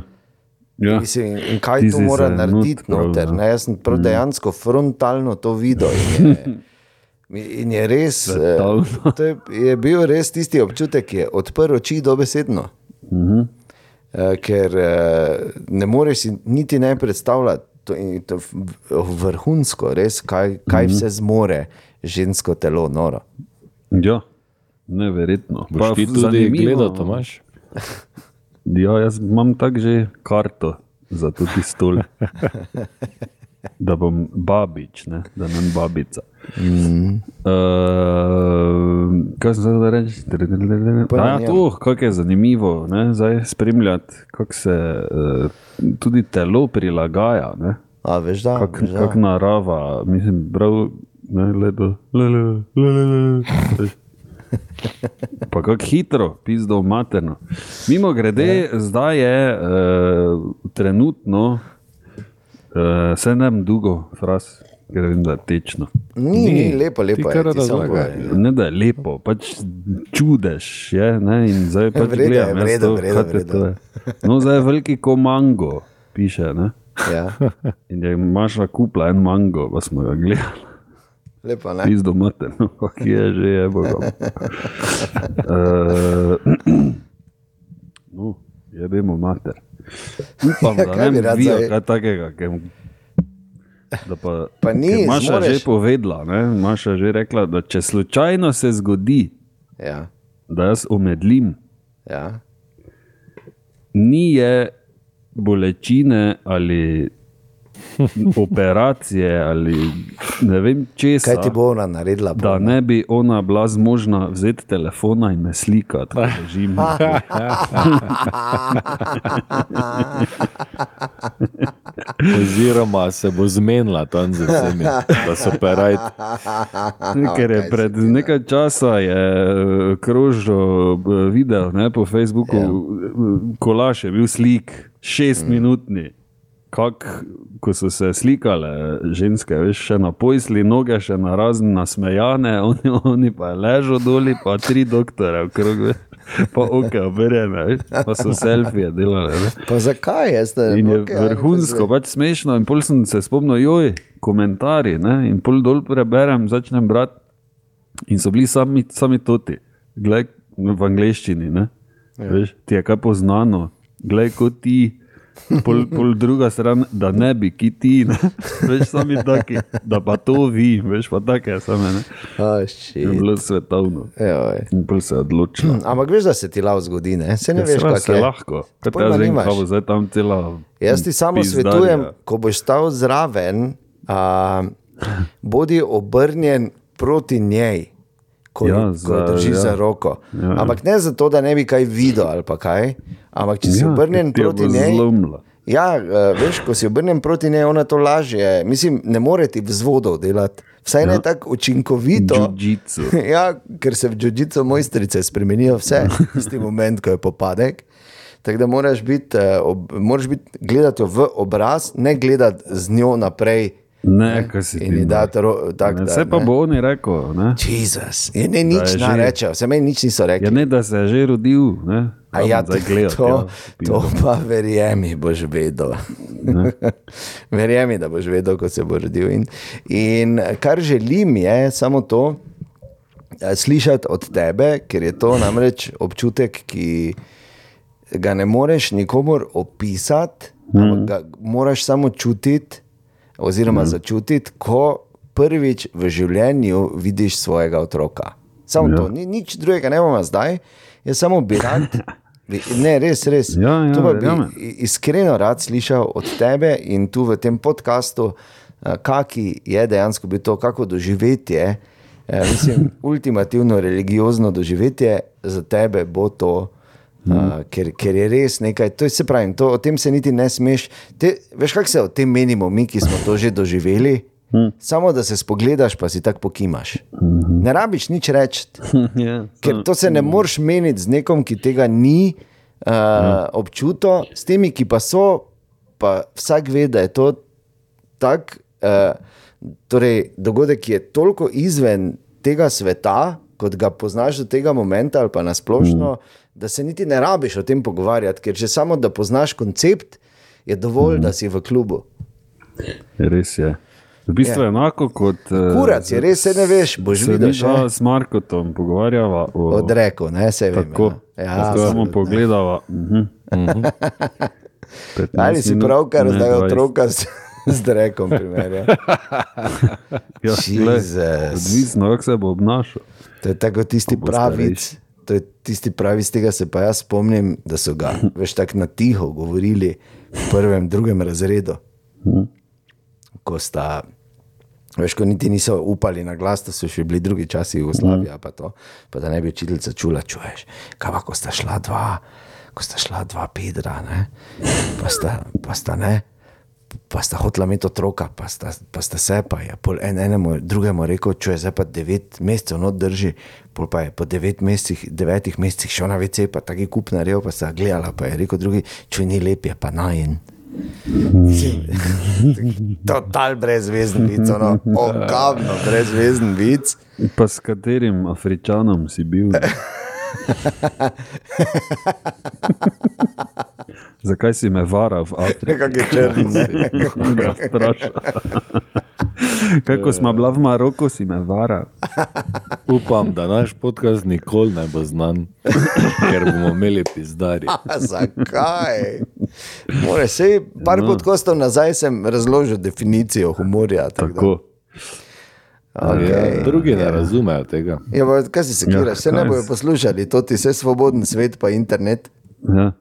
Ja. Mislim, in kaj Ti to mora narediti not prav, noter? ja. Ne? Jaz sem prav dejansko frontalno to videl. In je, <laughs> in je res, eh, Svetovno. to je, je bil res tisti občutek, ki je odprl oči dobesedno. Eh, Ker eh, ne moreš si niti ne predstavljati, to, in to vrhunsko, res, kaj, kaj vse zmore žensko telo, noro. ja, neverjetno. Boš ti f- tudi zanimivo- gledal, Tomaš? Ja, jaz imam tako že karto za tudi stol. <laughs> da bom babič, ne? da nam babica. Mm. Uh, kaj sem zdaj reči? Ja, ne, to, kako je zanimivo ne? zdaj spremljati, kako se uh, tudi telo prilagaja. Ne? A veš, da. Veš, da. kak narava, mislim, prav, ne, ledo, le, le, le, le, le. <laughs> Pa kako hitro, pizdo materno. Mimo grede, zdaj je uh, trenutno Uh, se ne vem dolgo, fras, ker vem, da je tečno. Ni, ni, ni lepo, lepo. je, samo razlagaj. povej. Ne, da je lepo, pač čudež je. Ne, in zdaj <laughs> pač V redu je, gledam, v jaz redu, to, v redu, kaj v te redu. to je. No, zdaj je veliki ko mango, piše. Ne? Ja, <laughs> In je Maša kupila en mango, pa smo ga gledali. lepo, ne? Pizdo mate, no, ki je že je bogom. Uh, <laughs> <clears throat> no, jebemo mater. Upam, Ja, da ne bi videl kaj takega. Da pa, Pa ni, Maša zmoreš. že povedala, ne? Maša že rekla, da če slučajno se zgodi, Ja, da jaz omedlim, ja. ni je bolečine ali <laughs> operacije ali ne vem česa. Kaj ti bo ona naredila? Da pol, ne bi ona bila zmožna vzeti telefona in me slikati, ko ležim. <laughs> <laughs> Oziroma se bo zmenila tam z vsemi, da so perajt. Ker je pred nekaj časa je eh, krožil eh, video ne, po Facebooku, Ja. yeah. kolaš je bil slik, šest mm. minutni. Kak, ko so se slikale ženske, veš, še na pojsli, noge še na razne nasmejane, <laughs> oni, oni pa ležo dol, pa tri doktore okrog, veš, pa oke obrjene, veš, pa so selfije delali. Veš. Pa zakaj je zdaj? In je Okej, vrhunsko, pač smešno. In pol sem se spomnil, joj, komentarji. Ne? In pol dol preberem, začnem brati. In so bili sami, sami toti, glej v angleščini. Ne? Veš, ti je kaj poznano, glej kot ti. Pol, pol druga stran, da ne bi ki ti, ne? veš, sami taki, da pa to vi, veš, pa take same. Ne? Oh, Je bilo svetovno. Pol se je odločil. <clears throat> Ampak veš, da se ti lahko zgodi, ne? Se ne Ja, veš, kako je. lahko. Vem, nimaš. kaj bo zdaj tam cela. Jaz ti samo pizdarija. svetujem, ko boš stal zraven, a, bodi obrnjen proti njej, ko, Ja, za- ko drži ja. za roko. Ja, Ja, ampak ne zato, da ne bi kaj videl ali kaj. Ampak če si ja, obrnjen proti njej. Zlomila. Ja, uh, veš, ko si obrnjen proti njej, ona to lažje. Mislim, ne more ti vzvodov delati. Vsaj ja. ne tako učinkovito. Jiu-jitsu. <laughs> Ja, ker se v džudžicu mojstrice spremenijo vse, tisti moment, ko je popadek. Tako da moraš biti, eh, ob, moraš biti gledati v obraz, ne gledati z njo naprej. Ne, kaj si ti. In dati ro, tak, Ne, da, Vse pa ne. bo oni rekel. Jezus, je ne nič ne že- reče, vse meni nič niso rekli. Ja, ne, da se je že rodil. Ne? A ja, gledati, to, ja, to pa verjemi, boš vedel. <laughs> verjemi, da boš vedel, ko se bo rodil. In, in kar želim, je samo to, eh, slišati od tebe, ker je to namreč občutek, ki ga ne moreš nikomor opisati, mm. ampak ga moraš samo čutiti, oziroma mm. začutiti, ko prvič v življenju vidiš svojega otroka. Samo ja. to, ni, nič drugega ne bomo zdaj, jaz samo bi rad. <laughs> bi- Ne, res, res. Ja, ja, to bi i- iskreno rad slišal od tebe in tu v tem podkastu, eh, kaki je dejansko bilo to, kako doživetje. eh, Mislim, <laughs> ultimativno religiozno doživetje za tebe bo to, uh, ker, ker je res nekaj. To se pravi, to, o tem se niti ne smeš. Te, veš, kako se o tem menimo, mi, ki smo to že doživeli? Samo da se spogledaš, pa si tako pokimaš. Ne rabiš nič reči. <laughs> ja, Ker to se ne moreš meniti z nekom, ki tega ni uh, ja. občutil, s temi, ki pa so, pa vsak ve, da je to tak uh, torej, dogodek, ki je toliko izven tega sveta, kot ga poznaš do tega momenta, ali pa nasplošno, mm. Da se niti ne rabiš o tem pogovarjati, ker že samo da poznaš koncept, je dovolj, mm. da si v klubu. Res je. V bistvu je enako kot. eh, Kurac je res, se ne veš, boš videl. dva s Markotom pogovarjava o. Odrekel, ne se vem. Tako, ja. ja, Ja, samo absolutno. pogledava. Uh -huh. Ali si pravkar zdaj otroka z, z rekom primerja? <laughs> Ja, odvisno, kako se bo obnašal. To je tako tisti pravic. To je tisti pravic, tega se pa jaz spomnim, da so ga več tako na tiho govorili v prvem, drugem razredu. Ko sta, veš, ko niti niso upali na glas, da so še bili drugi časi Jugoslavija, pa, to, pa da ne bi učiteljica čula, čuješ, kaj pa, ko sta šla dva, ko sta šla dva Pedra, ne, pa sta, pa sta ne. Pa sta hotela imeti otroka, pa sta, pa sta se, pa je pol en enemu, drugemu rekel, če je zdaj pa devet mesecev not drži, pol pa je po devet mesecih, devetih mesecih šel na VC, pa taki kup naredil, pa sta gledala, pa je rekel drugi, če ni lep, je pa najen. <laughs> Total brezvezen vic, ono, ogabno brezvezen vic. Pa s katerim Afričanom si bil? <laughs> Zakaj si me varal v Afriki? Nekak je črn. ne. <laughs> Vprašal. <laughs> Kako smo bila v Maroku, si me varal. Upam, da naš podcast nikoli ne bo znan, ker bomo imeli pizdari. <laughs> A Zakaj? More, sej, par no. podcastov nazaj sem razložil definicijo humorja. tako da- Tako. Okej. Ja, drugi ne razumejo tega. Ja, pa kaj si se kiraš? Ja, Vse ne kaj bojo poslušali, to ti vse svoboden svet, pa internet. Ja.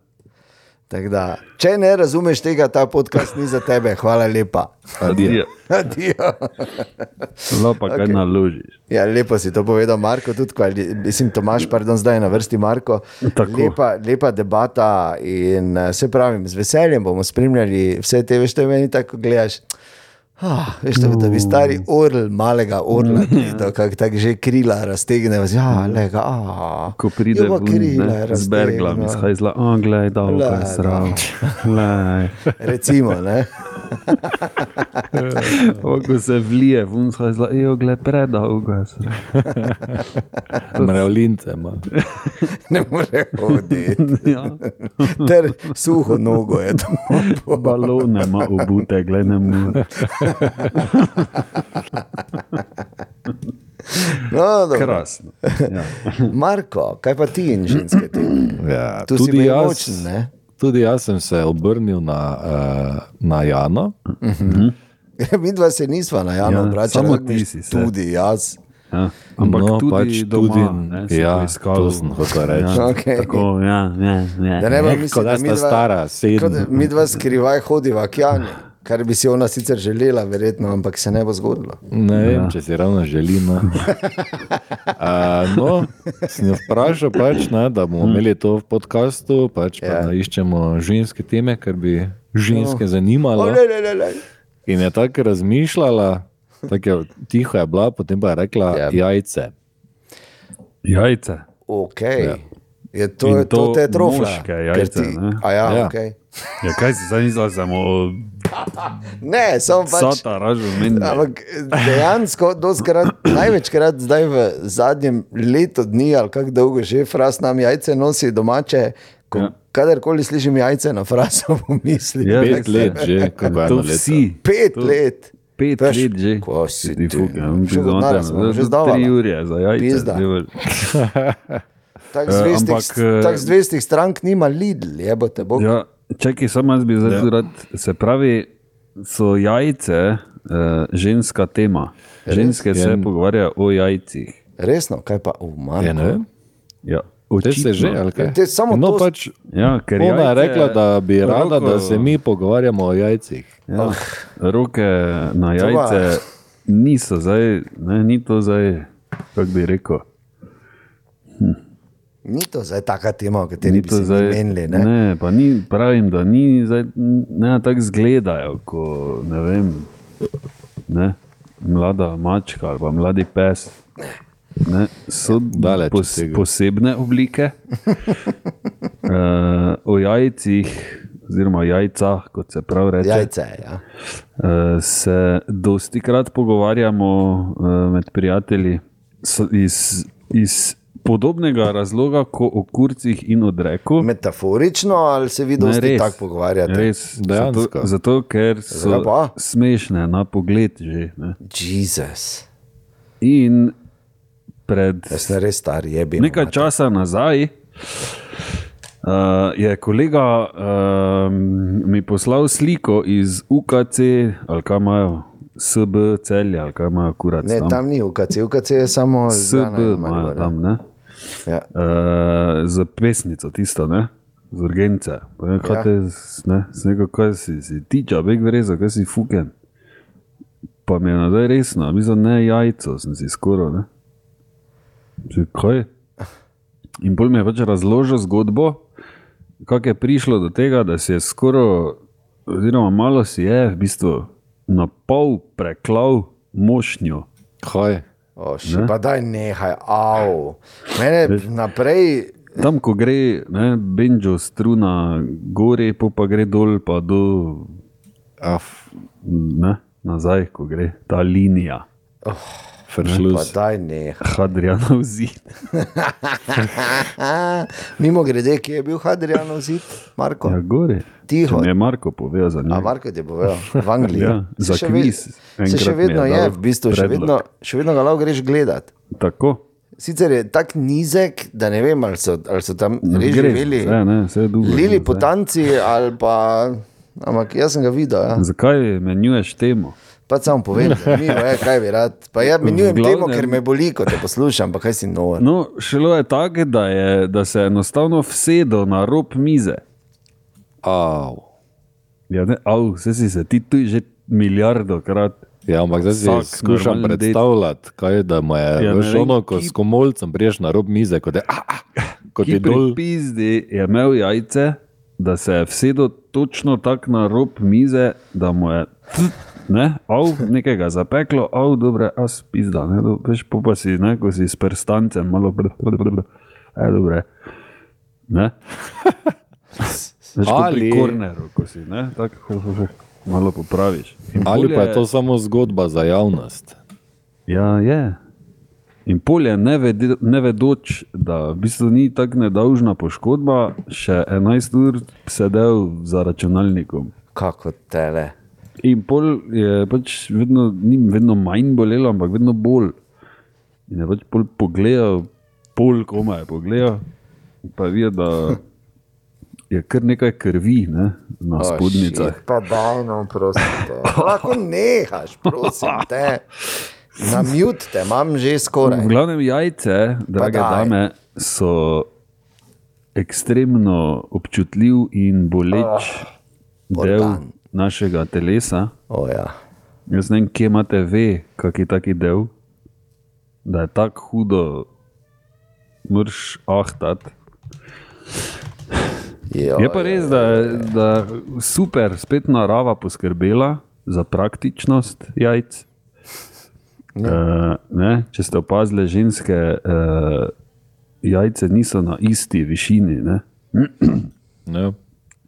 Tako Da, če ne razumeš tega, ta podcast ni za tebe. Hvala lepa. Adijo. Adijo. Lahko pa kaj Okej. naložiš. Ja, lepo si to povedal, Marko, tudi kvali, mislim, Tomaš, pardon, zdaj je na vrsti Marko. Tako. Lepa, lepa debata in eh, se pravim, z veseljem bomo spremljali vse te, veš, to je meni tako, ko gledaš. Ah, veš, da bi stari orl, malega orla, gledal, kako tako že krila raztegne. Ja, lega, ah, Ko pride ven, krila ne, z berglami, raztegne. izhajzla, oh, glej, da Glej, je sram. Glej. <laughs> Recimo, ne? <laughs> Ko se vlije, vun izhajzla, jo, glej, predolgo je sram. <laughs> Mrevlince ima. <laughs> ne more hoditi. Ja. Ter suho nogo je to. Balone ima obute, glej, ne more. No, dobro. Krasno. Ja. Marko, kaj pa ti in ženske teme? Ja, Tu si bil jaz, močen, ne? Tudi jaz sem se obrnil na, uh, na Jano. <laughs> Mi dva se nisva na Janu Ja, obračali, samo ampak ti si se. Tudi jaz. Ja. Ampak No, tudi pač doma, tudi- ne, ja, to sem hotel reči. Ja, Okej. Tako, ja, ja, ja. Da ne bo Ne, mislil, kot da da sta dva- stara, sedem. da Mi dva skrivaj hodiva k Jani, kar bi si ona sicer želela, verjetno, ampak se ne bo zgodilo. Ne vem, Ja. če si ravno želi. No, uh, no sem jo vprašal, pač, ne, da bomo imeli to v podkastu, pač, pa Ja. da iščemo ženske teme, ker bi ženske zanimalo. O, le, le, le. In je tako razmišljala, tako je, tiho je bila, potem pa je rekla Ja. jajce. Jajce. Okay. Ja. Je to, In to to te trofle. moške jajce, ne? A ja, Ja. okay. Ja, kaj si zdaj mislil, samo <laughs> Ne, samo pač. sata ražu meni. Ampak dejansko, doskrat, največkrat zdaj v zadnjem letu dni, ali kako dolgo že fras nam jajce nosi domače. Ko, ja. Kadarkoli slišim jajce na frasu, <laughs> pomislim. Ja, Pet let <laughs> že, kako je To eno leto. vsi. Pet to, let. Pet Veš, let že. ko si Ti od danes smo že zdavala. Tri ure za jajce. Tako Eh, zvestih, ampak, eh, tak zvestih strank nima Lidl, jebote bog. Ja, čakaj, samo jaz bi zdaj Ja. ja. rad. Se pravi, so jajce uh, ženska tema. Ženske se Ja. pogovarjajo o jajcih. Resno, kaj pa v Ja, ne Marku? vem. Ja, Te se že, ali kaj? Te samo no, to- pač, Ja, ker ona je jajce- rekla, da bi rada, da roko- se mi pogovarjamo o jajcih. Ja, roke na jajce niso zdaj, ne, ni to zdaj, kako bi rekel. Ni to zdaj taka tema, o kateri Ni bi se zdaj, menili. Ne? ne, pa ni, pravim, da ni zdaj, ne tako izgledajo, kot ne vem, ne, mlada mačka ali pa mladi pes. Ne, so Daleč pos, posebne oblike. uh, <laughs> o jajcih, oziroma jajcah, kot se pravi reče, Jajce, ja. uh, se dosti krat pogovarjamo uh, med prijatelji s, iz, iz podobnega razloga, kot o kurcih in odreku. Metaforično ali se vi dosti tako pogovarjate? Res, Dejansko. zato, zato, ker so smešne na pogled. Že, ne. Jezus. in pred Jaz sem res star, jebi. nekaj časa nazaj uh, je kolega uh, mi poslal sliko iz UKC, ali kaj imajo, SB celja, ali kaj imajo kurat. Ne, tam ni UKC, UKC je samo SB imajo tam, ne? Ja. Uh, za pesnico, tisto, ne? z urgence. Ne, kaj Ja. te, ne, sem rekel, kaj si, si tiča, beg vreza, kaj si fuken. Pa mi je nazaj resno, mislim, ne jajco, sem si skoro. Ne? Že kaj? In bolj mi je pač razložil zgodbo, kako je prišlo do tega, da si je skoro, oziroma malo si je v bistvu na pol preklal mošnjo. Kaj? O, še, pa daj nehaj, av. Mene naprej Tam, ko gre ne, benjo struna gori, pa, gre dol, pa do Af, ne, nazaj, ko gre ta linija. Pa Verschluss. daj ne. <laughs> Hadrianov zid. <laughs> Mimo grede, kje je bil Hadrianov zid, Marko? Ja, gori. Tiho. Če je Marko povedal za A njega. Marko ti je povedal, v <laughs> Angliji. Ja, Se za še ve- kviz. Se še je vedno je, dal v bistvu, še predlog. vedno, še vedno ga lahko greš gledat. Tako. Sicer je tako nizek, da ne vem, ali so, ali so tam res živeli. vse, ne, vse je dolgo. Lili potanci ali pa. Ampak jaz sem ga videl. Ja. Zakaj menjuješ temo? Pa samo povem, <laughs> zanimivo je, kaj bi rad. Pa ja menjujem glavnem- temo, ker me boli, ko te poslušam, pa kaj si nor. No, šlo je tako, da, je, da se je enostavno vsedel na rob mize. Au. Ja, ne, au, vse si se ti tu že milijardo krat. Ja, ampak zdaj si Vsak skušam predstavljati, kaj je, da mu je Ja, veš ono, ko ki- s komolcem priješ na rob mize, kot je, a, a, kot Ki je dol. pizdi je imel jajce, da se je vsedel točno tako na rob mize, da mu je ne, av, nekega zapeklo, av, dobre, a spizda. Ne, do, veš, po pa si, ne, ko si s prstancem, malo br, br, br, br, e, dobre. Ne? Veš, kot pri Ali- korneru, ko si, ne, tako malo popraviš. In Ali pa je to samo zgodba za javnost? Ja, je. In polje ne vedoč, da v bistvu ni tako nedolžna poškodba, še 11 ur sedel za računalnikom. Kako tele. In pol je pač vedno, ni vedno manj bolelo, ampak vedno bolj. In je pač pol pogledal, pol koma je pogledal, pa videl, da je kar nekaj krvi ne, na spodnjicah. shit, Pa daj, no, prosim. Te. Lahko nehaš, prosim te. Na mute te imam že V skoraj. glavnem jajce, drage dame, so ekstremno občutljiv in boleč del organ. Našega telesa. O, ja. Jaz ne vem, kje imate ve, kak je taki del, da je tako hudo, mrš ahtat. Jo, Je pa res, da je da super, spet narava poskrbela za praktičnost jajc. Uh, ne, če ste opazili, ženske uh, jajce niso na isti višini, ne, Ne?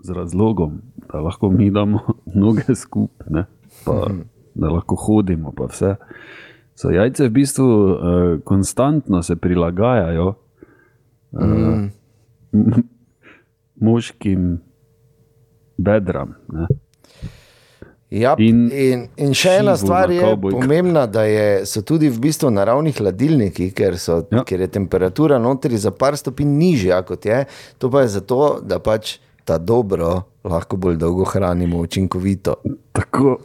Z razlogom, da lahko mi damo <laughs> noge skupaj, pa, da lahko hodimo. Pa vse. So jajce v bistvu uh, konstantno se prilagajajo uh, <laughs> moškim bedram. Ne. Ja, in, In in, še ena stvar je kavbojkah. pomembna, da je, so tudi v bistvu naravni hladilniki, ker, so. Ja. ker je temperatura notri za par stopinj nižja kot je. To pa je zato, da pač ta dobro lahko bolj dolgo hranimo učinkovito. Tako,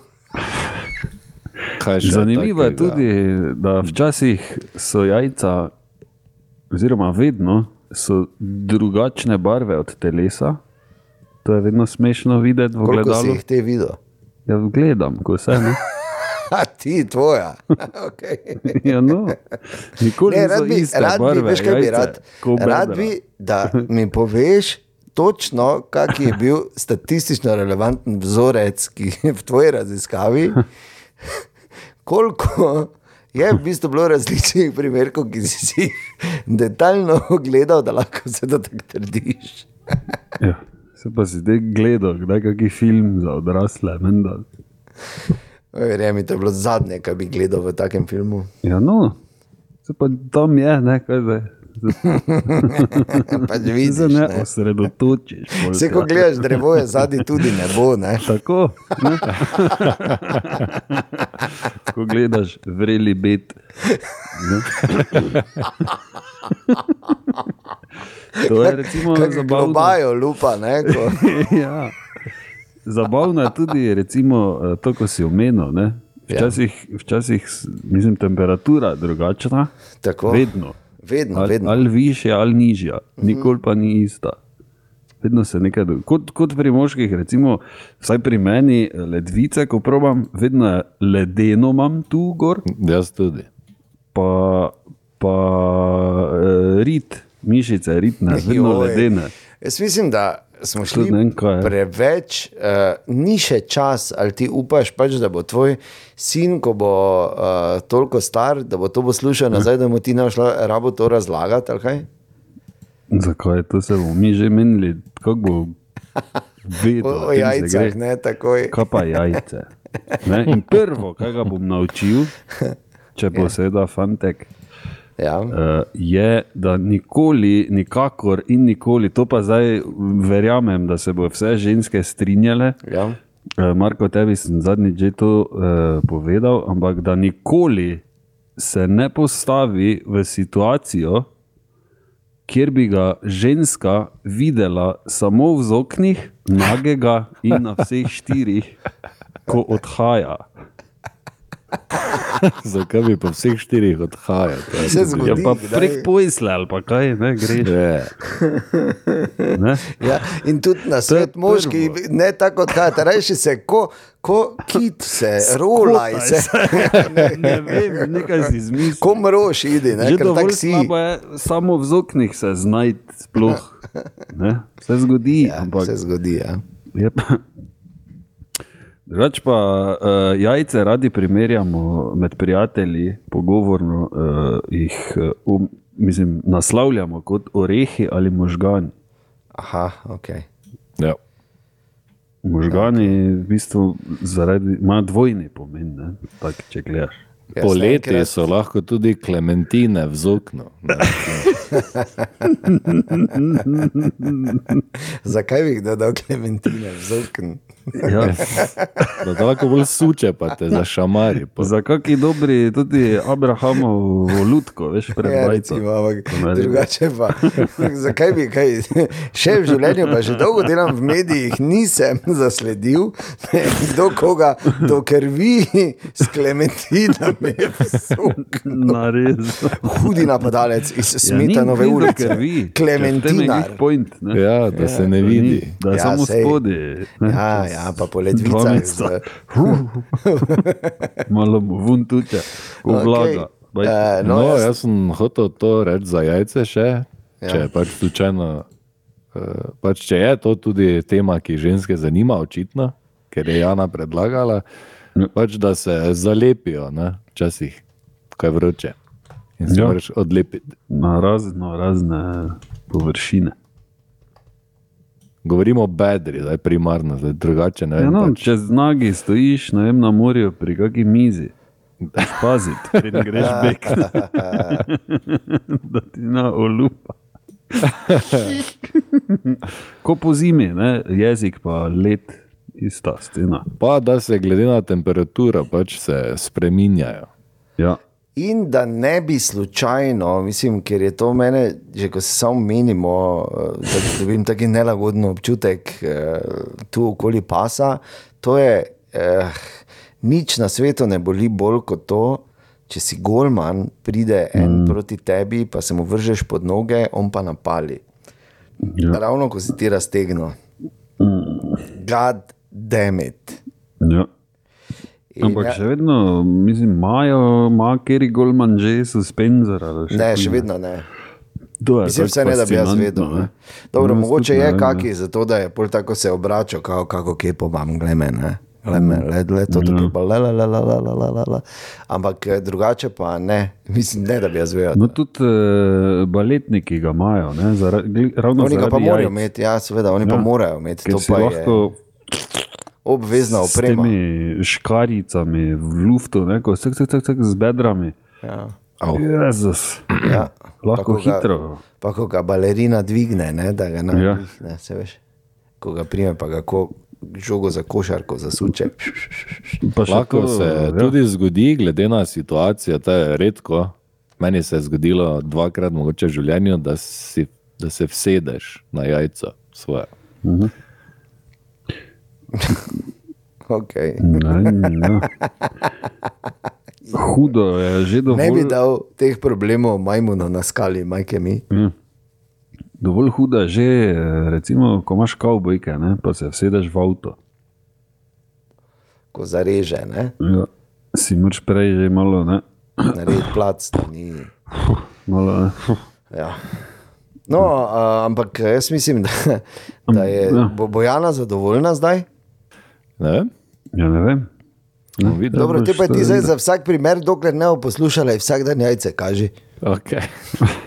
Zanimivo je tudi, da včasih so jajca, oziroma vedno so drugačne barve od telesa. To je vedno smešno videti v Koliko si gledalu. jih te videl? Ja, gledam, ko se ne. <laughs> A ti, tvoja. <laughs> okay. <laughs> Ja, no. Nikoli Ne, rad bi, rad bi, barve, veš, kaj bi rad? Rad bi, da mi poveš točno, kak je bil <laughs> statistično relevanten vzorec, ki je v tvoji raziskavi, <laughs> koliko je v bistvu bilo različnih primerkov, ki si jih detaljno ogledal, da lahko se to tako trdiš. Ja, se pa si zdaj gledal, kdaj kakšen film za odrasle. Menda. Verjemi, to je bilo zadnje, kar bi gledal v takem filmu. Ja, no, se pa tam je, ne, kaj zdaj. <laughs> Pač Se vidiš, ne ne. osredotočiš. <laughs> Vse, ko gledaš drevo, je zadnji tudi nebo. Ne? <laughs> Tako. Ne? Ko gledaš vreli. Ne? To je recimo zabavno. globajo, lupa. Ne, ko... ja. Zabavno je tudi recimo, eh, to, ko si omenil. Ne? Včasih, včasih, s- mislim, temperatura drugačna. Tako. Vedno. Vedno, Ali, vedno. ali višja, ali nižja, nikoli pa ni ista. Vedno se nekaj dogaja. Kot, kot pri moških, recimo, vsaj pri meni, ledvice, ko probam, vedno je ledeno imam tu gor, Jaz tudi. pa, pa uh, rit, mišice, ritne, <laughs> vedno Joj. ledene. Jaz mislim, da smo šli ne kaj je. preveč, uh, ni še čas, ali ti upaš, pač, da bo tvoj sin, ko bo uh, toliko star, da bo to poslušal nazaj, da mu ti ne šlo rabo to razlagati. kaj? Zakaj to se bomo mi že menili, kako bo vedel, O, o tem se jajcah, gre. ne takoj. Kaj pa jajce? Ne? In prvo, kar ga bom naučil, če bo seveda fantek, Ja. uh, je, da nikoli, nikakor in nikoli, to pa zdaj verjamem, da se bo vse ženske strinjale. Ja. Uh, Marko, tebi sem zadnjič že to uh, povedal, ampak da nikoli se ne postavi v situacijo, kjer bi ga ženska videla samo v oknih, nagega in na vseh štirih, ko odhaja. <laughs> Zakaj bi po vseh štirih odhajal? Se zgodi. Ja, pa prek pojsle ali pa kaj, ne greš. Je. Ne? Ja, in tudi na svet moški, ne tako odhajate, reči se, ko, ko kit se, rolaj se. <laughs> ne, ne vem, nekaj si izmislil. Ko mroš, idi, ne, Že ker tak si. je samo v oknih se znajti, sploh. Ne? Se zgodi, Ja, ampak se zgodi, ja. je pa. Drugač pa uh, jajce radi primerjamo med prijatelji, pogovorno uh, jih uh, um, mislim, naslavljamo kot orehi ali možgani. Aha, ok. Ja. Možgani v bistvu zaradi, ima dvojni pomen, ne? tak, če gledaš. Jaz Poleti enkrat- so lahko tudi klementine v zoknu. ne. <laughs> Zakaj bi jih dodal klementine v zokn? Ja. <laughs> Da te lahko bolj suče, pa te zašamari. po- Za kakšni dobri, tudi Abrahamovo lutko, veš, pred Ja, bajco. ampak naredi. drugače pa. Zakaj bi kaj? Še v življenju, pa že dolgo delam v medijih, nisem zasledil, kdo koga do krvi s klementinami vsuk. <laughs> Nares. Hudi napadalec iz Ja, Smetanove ulice. Klementinar. Point, ne? Ja, da se ne vidi. ni- Da Ja, samo sej. spodaj. ne. Ja, ja, pa po Dva ledvicah. meseca. z- Malo mu vun tuče, vlaga. Okej. Eh, No, No, no, jaz, jaz sem hotel to reči za jajce še, Ja. če je pač slučajno. eh, Pač če je to tudi tema, ki ženske zanima, očitno, ker je Jana predlagala, Ja. pač, da se zalepijo, ne, včasih, ko je vroče. In se ja. moraš odlepiti. Na razno, razne površine. Govorimo o bedri, zdaj primarno, zdaj drugače ne Ja, vem. no, pač. če z nagi stojiš ne vem, na morju pri kakšni mizi, moraš paziti, <laughs> preden greš bek. da ti na olupa. Ko po zimi, ne, jezik pa let, ista stena. Pa da se glede na temperaturo pač se spreminjajo. Ja. In da ne bi slučajno, mislim, ker je to mene, že ko se samo menimo, eh, da dobim taki nelagoden občutek eh, tu okoli pasa. To je, eh, nič na svetu ne boli bolj kot to, če si golman, pride en mm. proti tebi, pa se mu vržeš pod noge, on pa napali. Ja. Ravno ko si ti raztegno. God damn it. Ja. In Ampak ja- še vedno, mislim, imajo, ima Kerry Goldman že suspenzor. ali Ne, še ne. vedno ne. Je Mislim, tako vse ne, da bi jaz vedel. ne. Ne. Dobro, Jaz mogoče ne je kaki, zato da je pol tako se obračal, kao, kako kepo imam, gleme, ne. Le, le, to tako. Ampak drugače pa ne, <laughs> mislim, ne, da bi jaz vedel. No, tudi uh, baletniki ga imajo, ne, zaradi, ravno Oni ga pa morajo jajc, imeti, ja, seveda, oni ja. pa morajo imeti, to pa lahko je obvezna s oprema. temi škarjicami v luftu, ne, ko se z bedrami. Ja. Jezus, Ja. lahko Pa ko ga- hitro. Pa ko ga balerina dvigne, ne, da ga Ja. navihne, se veš. Ko ga prime, pa ga ko žogo za košarko zasuče. Lahko to, se ja. tudi zgodi, glede na situacijo, to je redko. Meni se je zgodilo dvakrat mogoče v življenju, da, si, da se vsedeš na jajca svoje. Okay. Ne, ne. Hudo je že dovolj. Ne bi dal teh problemov majmunu na skali, majke mi. Dovolj huda je že, recimo, ko imaš kavbojke, ne, pa se vsedeš v avto. Ko zareže, ne? Ja. Si moraš prej že malo, ne, narediti plac. da Ni... malo, ne. Ja. No, a, ampak jaz mislim, da, da je Ja. bo Bojana zadovoljna zdaj. Ne vem, Ja, ne vem. bomo videli. Dobro, te pa ti to zdaj za vsak primer, dokler ne bo poslušala, vsak dan jajce kaži. Okay.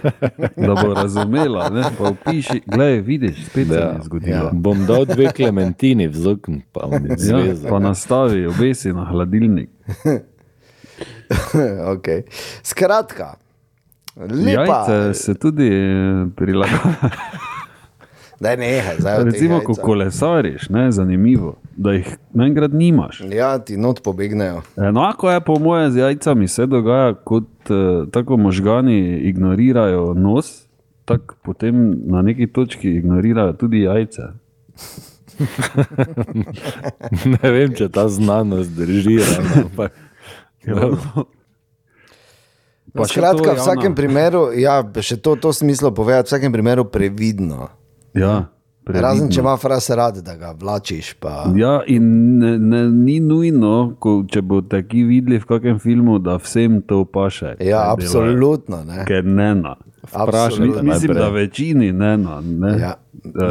<laughs> da bo razumela. Ne? Pa opiši, gledaj, vidiš, spet se Ja. je zgodilo. Ja. Bom dal dve klementini v zokn, pa mi Ja, zveza. pa nastavi, obesi na hladilnik. <laughs> okay. Skratka, lepa. Jajce se tudi eh, prilagajajo. Daj nehaj, zdaj Recimo, ko kolesariš, ne, zanimivo, da jih naenkrat nimaš. Ja, ti not pobegnejo. Enako je po mojem z jajcami, se dogaja, kot uh, tako možgani ignorirajo nos, tako potem na neki točki ignorirajo tudi jajce. <laughs> Ne vem, če ta znanost drži. ampak- Pa Skratka, to, v vsakem primeru, ja, še to, to smislo povedati, v vsakem primeru previdno. Ja, Razen, če previdno. ima fras rad, da ga vlačiš. Pa... Ja, in ne, ne, ni nujno, ko, če boste ki videli v kakem filmu, da vsem to paše. Ja, kaj delajo. absolutno. Ne. Ker ne na. Absolutno. Mi- Mislim, da večini ne na. Ne, Ja.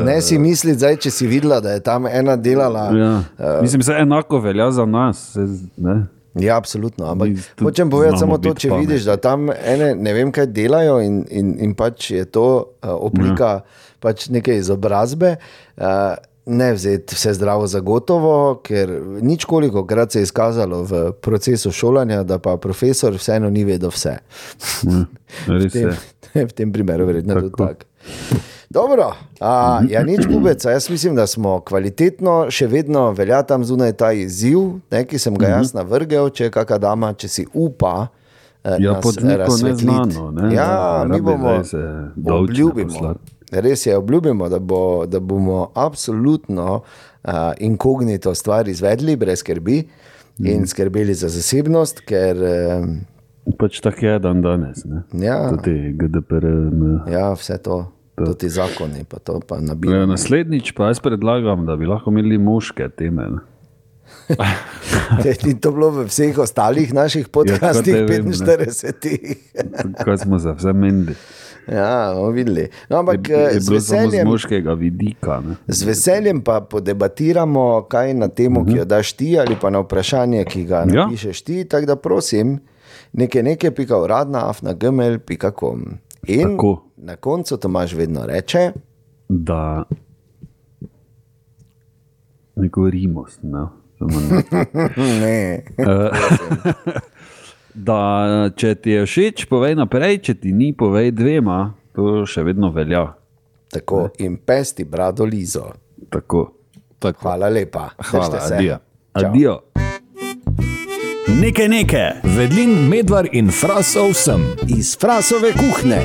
Ne si misli, zdaj, če si videla, da je tam ena delala. Ja. Mislim, da enako velja za nas. Se, ne? Ja, absolutno. Ampak tudi hočem povedati samo to, če vidiš, da tam ene ne vem, kaj delajo in, in, in pač je to uh, oblika ja. pač neke izobrazbe. Uh, Ne vzeti vse zdravo za gotovo, ker nič koliko krat se je izkazalo v procesu šolanja, da pa profesor vseeno ni vedel vse. Res tem, je. <laughs> v tem primeru verjetno tudi Tako. Dobro, a, ja, nič bubeca. Jaz mislim, da smo kvalitetno, še vedno velja tam zunaj ta izziv, ne, ki sem ga jaz navrgel, če je kakšna dama, če si upa. eh, Ja, pod neko neznano, ne, Ja, da mi bomo poslati. Res je, obljubimo, da, bo, da bomo absolutno uh, inkognito stvar izvedli, brez skrbi Mhm. in skrbeli za zasebnost, ker uh, Pač tako je dan danes. Ne? ja, Tudi GDPR. Ne. ja, vse to, tudi zakoni, pa to pa Ja, nabijamo. naslednjič pa jaz predlagam, da bi lahko imeli moške teme. Ni <laughs> to bilo v vseh ostalih naših podcastih, Ja, vem, ne. 45. <laughs> Kaj smo za vse menili. Ja, videli. No, ampak Je, eh, je z bilo samo z veseljem, moškega vidika. Ne? z veseljem pa podebatiramo, kaj na temo, ki jo daš ti, ali pa na vprašanje, ki ga Mhm. Ja. napišeš ti. Tako da prosim, nekaj nekaj, pika uradna, afna gmail, pika kom. In Tako. na koncu Tomaž vedno reče, Da ne govorimo. No? Samo <laughs> ne. ne. <laughs> Da, če ti je všeč, povej naprej, če ti ni, povej dvema, to še vedno velja. Tako in pesti brado Lizo. Tako. Tako. Hvala lepa. Hvala, adijo. Adijo. Nekaj nekaj, vedlin, medvar in frasov sem. Iz frasove kuhne.